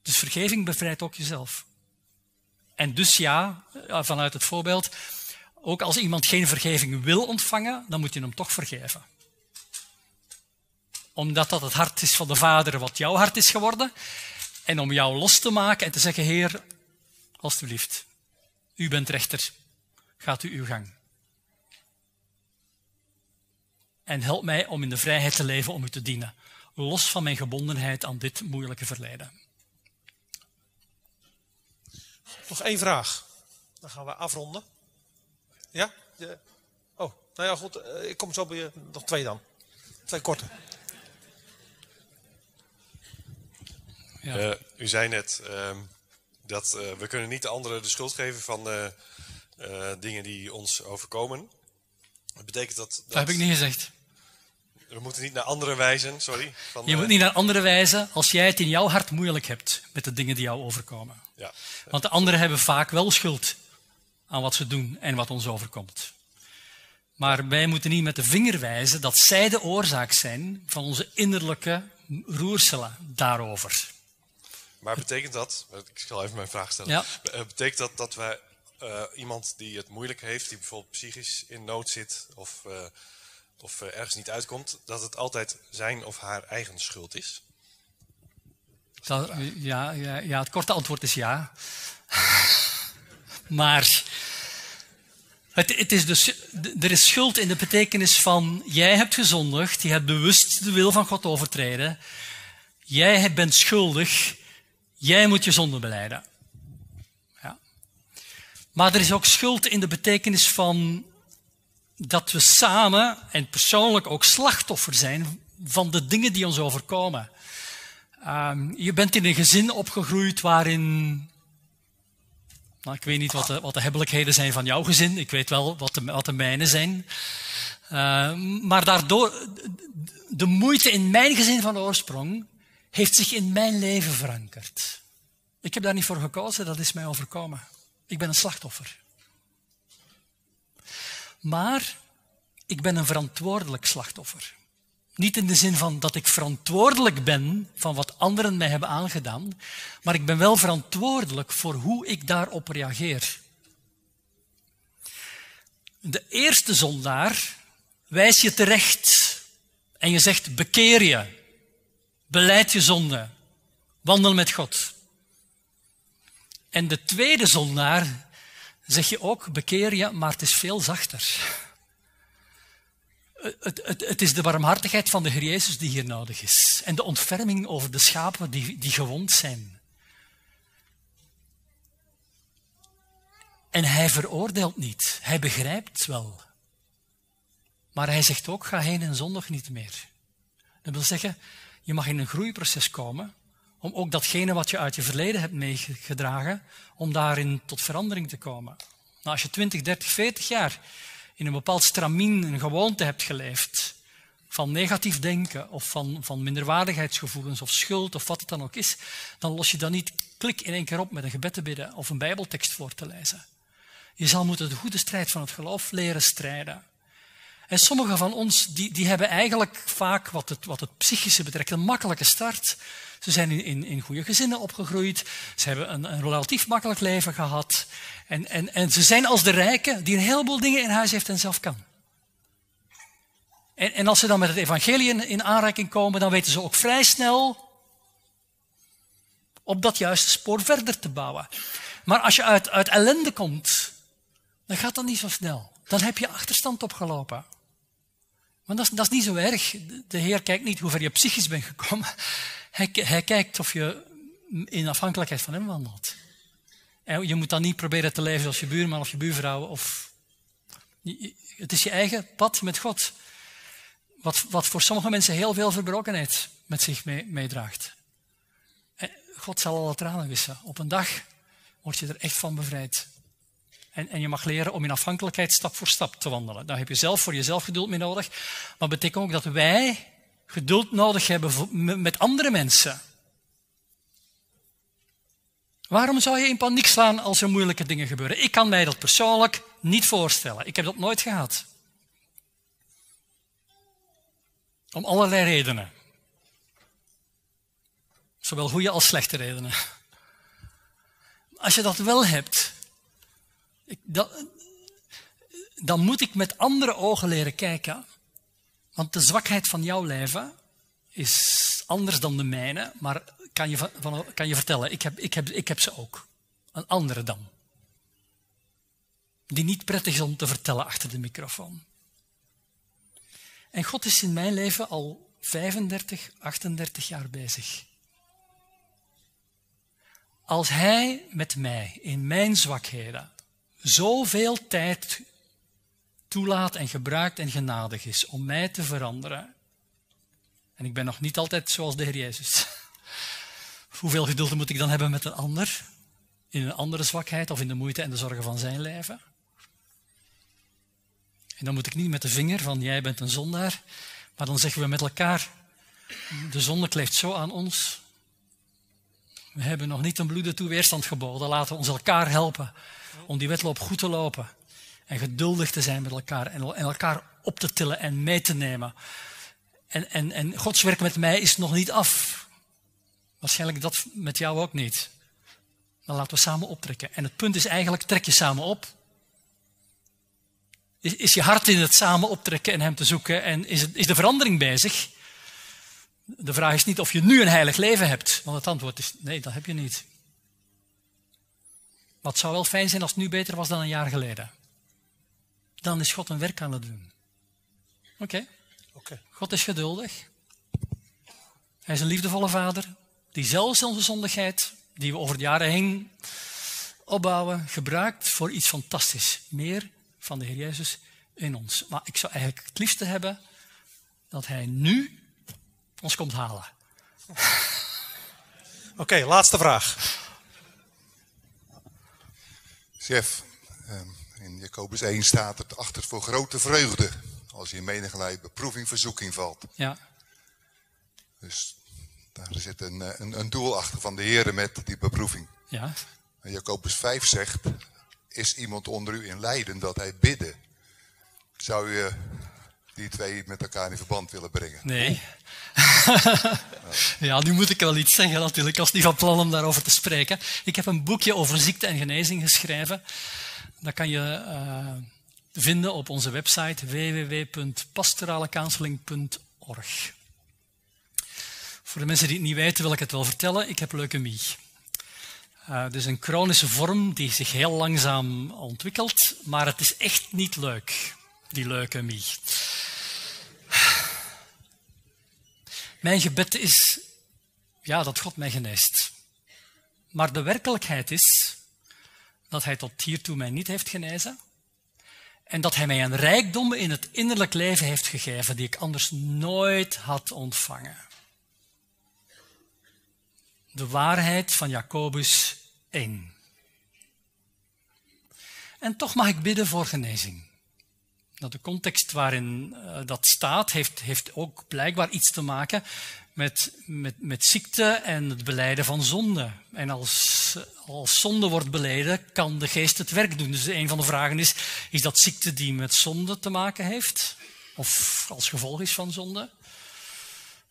A: Dus vergeving bevrijdt ook jezelf. En dus ja, vanuit het voorbeeld, ook als iemand geen vergeving wil ontvangen, dan moet je hem toch vergeven. Omdat dat het hart is van de Vader wat jouw hart is geworden. En om jou los te maken en te zeggen, Heer, alstublieft, u bent rechter, gaat u uw gang. En help mij om in de vrijheid te leven om u te dienen, los van mijn gebondenheid aan dit moeilijke verleden.
B: Nog één vraag. Dan gaan we afronden. Ja? Oh, nou ja, goed. Eh, ik kom zo bij je. Nog twee dan. Twee korte.
F: Ja. Uh, u zei net uh, dat uh, we kunnen niet de anderen de schuld geven van dingen die ons overkomen. Dat betekent dat, dat...
A: Dat heb ik niet gezegd.
F: We moeten niet naar anderen wijzen, sorry.
A: Van, je moet niet naar anderen wijzen als jij het in jouw hart moeilijk hebt met de dingen die jou overkomen. Ja. Want de anderen hebben vaak wel schuld aan wat ze doen en wat ons overkomt. Maar wij moeten niet met de vinger wijzen dat zij de oorzaak zijn van onze innerlijke roerselen daarover.
F: Maar betekent dat, ik zal even mijn vraag stellen, ja. Eh, betekent dat dat wij uh, iemand die het moeilijk heeft, die bijvoorbeeld psychisch in nood zit of, uh, of ergens niet uitkomt, dat het altijd zijn of haar eigen schuld is?
A: Dat, ja, ja, ja, het korte antwoord is ja. Maar het, het is dus, er is schuld in de betekenis van jij hebt gezondigd, je hebt bewust de wil van God overtreden. Jij bent schuldig, jij moet je zonde beleiden. Ja. Maar er is ook schuld in de betekenis van dat we samen en persoonlijk ook slachtoffer zijn van de dingen die ons overkomen. Um, je bent in een gezin opgegroeid waarin nou, ik weet niet wat de, wat de hebbelijkheden zijn van jouw gezin. Ik weet wel wat de, wat de mijne zijn. Uh, maar daardoor, de moeite in mijn gezin van oorsprong heeft zich in mijn leven verankerd. Ik heb daar niet voor gekozen, dat is mij overkomen. Ik ben een slachtoffer. Maar ik ben een verantwoordelijk slachtoffer. Niet in de zin van dat ik verantwoordelijk ben van wat anderen mij hebben aangedaan, maar ik ben wel verantwoordelijk voor hoe ik daarop reageer. De eerste zondaar wijs je terecht en je zegt bekeer je, beleid je zonde, wandel met God. En de tweede zondaar zeg je ook bekeer je, maar het is veel zachter. Het, is de barmhartigheid van de Heer Jezus die hier nodig is. En de ontferming over de schapen die, die gewond zijn. En hij veroordeelt niet. Hij begrijpt wel. Maar hij zegt ook, ga heen en zondag niet meer. Dat wil zeggen, je mag in een groeiproces komen om ook datgene wat je uit je verleden hebt meegedragen, om daarin tot verandering te komen. Nou, als je 20, 30, 40 jaar in een bepaald stramien, een gewoonte hebt geleefd, van negatief denken of van, van minderwaardigheidsgevoelens of schuld of wat het dan ook is, dan los je dat niet klik in één keer op met een gebed te bidden of een bijbeltekst voor te lezen. Je zal moeten de goede strijd van het geloof leren strijden. En sommigen van ons die, die hebben eigenlijk vaak, wat het, wat het psychische betreft, een makkelijke start. Ze zijn in, in, in goede gezinnen opgegroeid. Ze hebben een, een relatief makkelijk leven gehad. En, en, en ze zijn als de rijken die een heleboel dingen in huis heeft en zelf kan. En, en als ze dan met het evangelie in, in aanraking komen, dan weten ze ook vrij snel op dat juiste spoor verder te bouwen. Maar als je uit, uit ellende komt, dan gaat dat niet zo snel. Dan heb je achterstand opgelopen. Maar dat is, dat is niet zo erg. De Heer kijkt niet hoe ver je psychisch bent gekomen. Hij, hij kijkt of je in afhankelijkheid van Hem wandelt. En je moet dan niet proberen te leven zoals je buurman of je buurvrouw. Of... Het is je eigen pad met God. Wat, wat voor sommige mensen heel veel verbrokenheid met zich meedraagt. God zal alle tranen wissen. Op een dag word je er echt van bevrijd. En, en je mag leren om in afhankelijkheid stap voor stap te wandelen. Daar heb je zelf voor jezelf geduld mee nodig. Maar betekent ook dat wij geduld nodig hebben met andere mensen. Waarom zou je in paniek slaan als er moeilijke dingen gebeuren? Ik kan mij dat persoonlijk niet voorstellen. Ik heb dat nooit gehad. Om allerlei redenen. Zowel goede als slechte redenen. Als je dat wel hebt, dan moet ik met andere ogen leren kijken. Want de zwakheid van jouw leven is anders dan de mijne, maar kan je, van, kan je vertellen, ik heb, ik, heb, ik heb ze ook. Een andere dan. Die niet prettig is om te vertellen achter de microfoon. En God is in mijn leven al 35, 38 jaar bezig. Als Hij met mij in mijn zwakheden zoveel tijd toelaat en gebruikt en genadig is om mij te veranderen. En ik ben nog niet altijd zoals de Heer Jezus. Hoeveel geduld moet ik dan hebben met een ander? In een andere zwakheid of in de moeite en de zorgen van zijn leven? En dan moet ik niet met de vinger van jij bent een zondaar, maar dan zeggen we met elkaar, de zonde kleeft zo aan ons. We hebben nog niet een bloede toe weerstand geboden. Laten we ons elkaar helpen om die wedloop goed te lopen. En geduldig te zijn met elkaar en elkaar op te tillen en mee te nemen. En, en, en Gods werk met mij is nog niet af. Waarschijnlijk dat met jou ook niet. Dan laten we samen optrekken. En het punt is eigenlijk, trek je samen op. Is, is je hart in het samen optrekken en hem te zoeken? En is, het, is de verandering bezig? De vraag is niet of je nu een heilig leven hebt. Want het antwoord is nee, dat heb je niet. Wat zou wel fijn zijn als het nu beter was dan een jaar geleden. Dan is God een werk aan het doen. Oké. Okay. God is geduldig. Hij is een liefdevolle vader. Die zelfs onze zondigheid, die we over de jaren heen opbouwen, gebruikt voor iets fantastisch. Meer van de Heer Jezus in ons. Maar ik zou eigenlijk het liefste hebben dat Hij nu ons komt halen.
B: Oké, laatste vraag.
G: Chef, ehm, in Jacobus 1 staat het achter voor grote vreugde als je in menigerlei beproeving, verzoeking valt.
A: Ja.
G: Dus daar zit een, een, een doel achter van de Heer met die beproeving.
A: Ja.
G: En Jacobus 5 zegt, is iemand onder u in lijden dat hij bidden? Zou je die twee met elkaar in verband willen brengen?
A: Nee. ja, nu moet ik wel iets zeggen natuurlijk. Ik was niet van plan om daarover te spreken. Ik heb een boekje over ziekte en genezing geschreven. Dat kan je uh, vinden op onze website www.pastoralecounseling.org. Voor de mensen die het niet weten, wil ik het wel vertellen. Ik heb leukemie. Uh, dus een chronische vorm die zich heel langzaam ontwikkelt, maar het is echt niet leuk, die leukemie. Mijn gebed is ja, dat God mij geneest. Maar de werkelijkheid is dat Hij tot hiertoe mij niet heeft genezen. En dat Hij mij een rijkdom in het innerlijk leven heeft gegeven die ik anders nooit had ontvangen. De waarheid van Jacobus 1. En toch mag ik bidden voor genezing. Nou, de context waarin uh, dat staat heeft, heeft ook blijkbaar iets te maken met, met, met ziekte en het beleiden van zonde. En als, als zonde wordt beleden, kan de geest het werk doen. Dus een van de vragen is, is dat ziekte die met zonde te maken heeft? Of als gevolg is van zonde?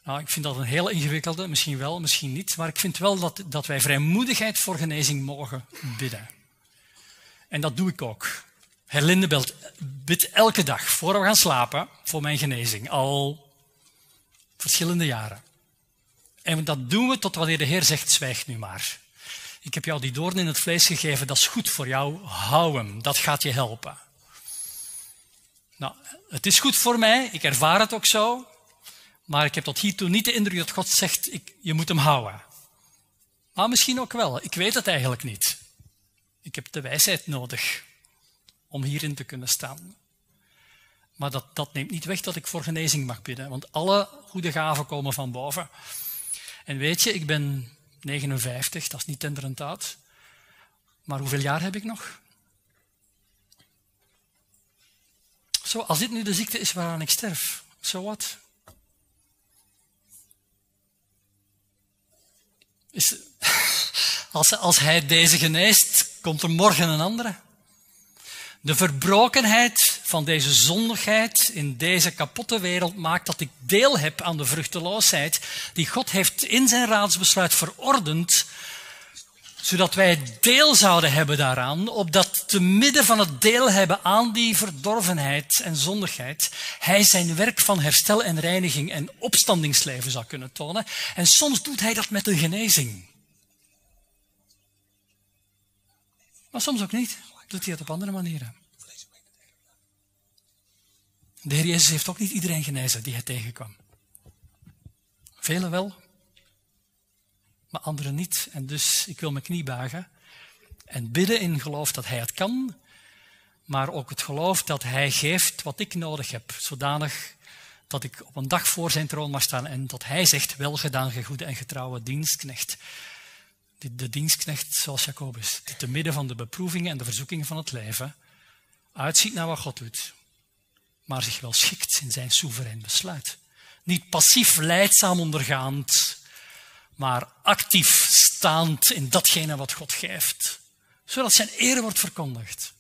A: Nou, ik vind dat een heel ingewikkelde, misschien wel, misschien niet. Maar ik vind wel dat, dat wij vrijmoedigheid voor genezing mogen bidden. En dat doe ik ook. Herlinde bidt elke dag, voor we gaan slapen, voor mijn genezing. Al verschillende jaren. En dat doen we tot wanneer de Heer zegt, zwijg nu maar. Ik heb jou die doorn in het vlees gegeven, dat is goed voor jou, hou hem, dat gaat je helpen. Nou, het is goed voor mij, ik ervaar het ook zo, maar ik heb tot hiertoe niet de indruk dat God zegt, ik, je moet hem houden. Maar misschien ook wel, ik weet het eigenlijk niet. Ik heb de wijsheid nodig om hierin te kunnen staan. Maar dat, dat neemt niet weg dat ik voor genezing mag bidden, want alle goede gaven komen van boven. En weet je, ik ben 59, dat is niet tenderend oud. Maar hoeveel jaar heb ik nog? Zo, als dit nu de ziekte is waaraan ik sterf, zo wat? Als, als hij deze geneest, komt er morgen een andere. De verbrokenheid van deze zondigheid in deze kapotte wereld maakt dat ik deel heb aan de vruchteloosheid die God heeft in zijn raadsbesluit verordend, zodat wij deel zouden hebben daaraan, opdat te midden van het deel hebben aan die verdorvenheid en zondigheid, hij zijn werk van herstel en reiniging en opstandingsleven zou kunnen tonen. En soms doet hij dat met een genezing. Maar soms ook niet doet hij het op andere manieren. De Heer Jezus heeft ook niet iedereen genezen die hij tegenkwam. Velen wel, maar anderen niet. En dus ik wil mijn knie buigen en bidden in geloof dat hij het kan, maar ook het geloof dat hij geeft wat ik nodig heb, zodanig dat ik op een dag voor zijn troon mag staan en dat hij zegt, wel gedaan, goede en getrouwe dienstknecht de dienstknecht zoals Jacobus, die te midden van de beproevingen en de verzoekingen van het leven uitziet naar wat God doet, maar zich wel schikt in zijn soeverein besluit. Niet passief leidzaam ondergaand, maar actief staand in datgene wat God geeft, zodat zijn eer wordt verkondigd.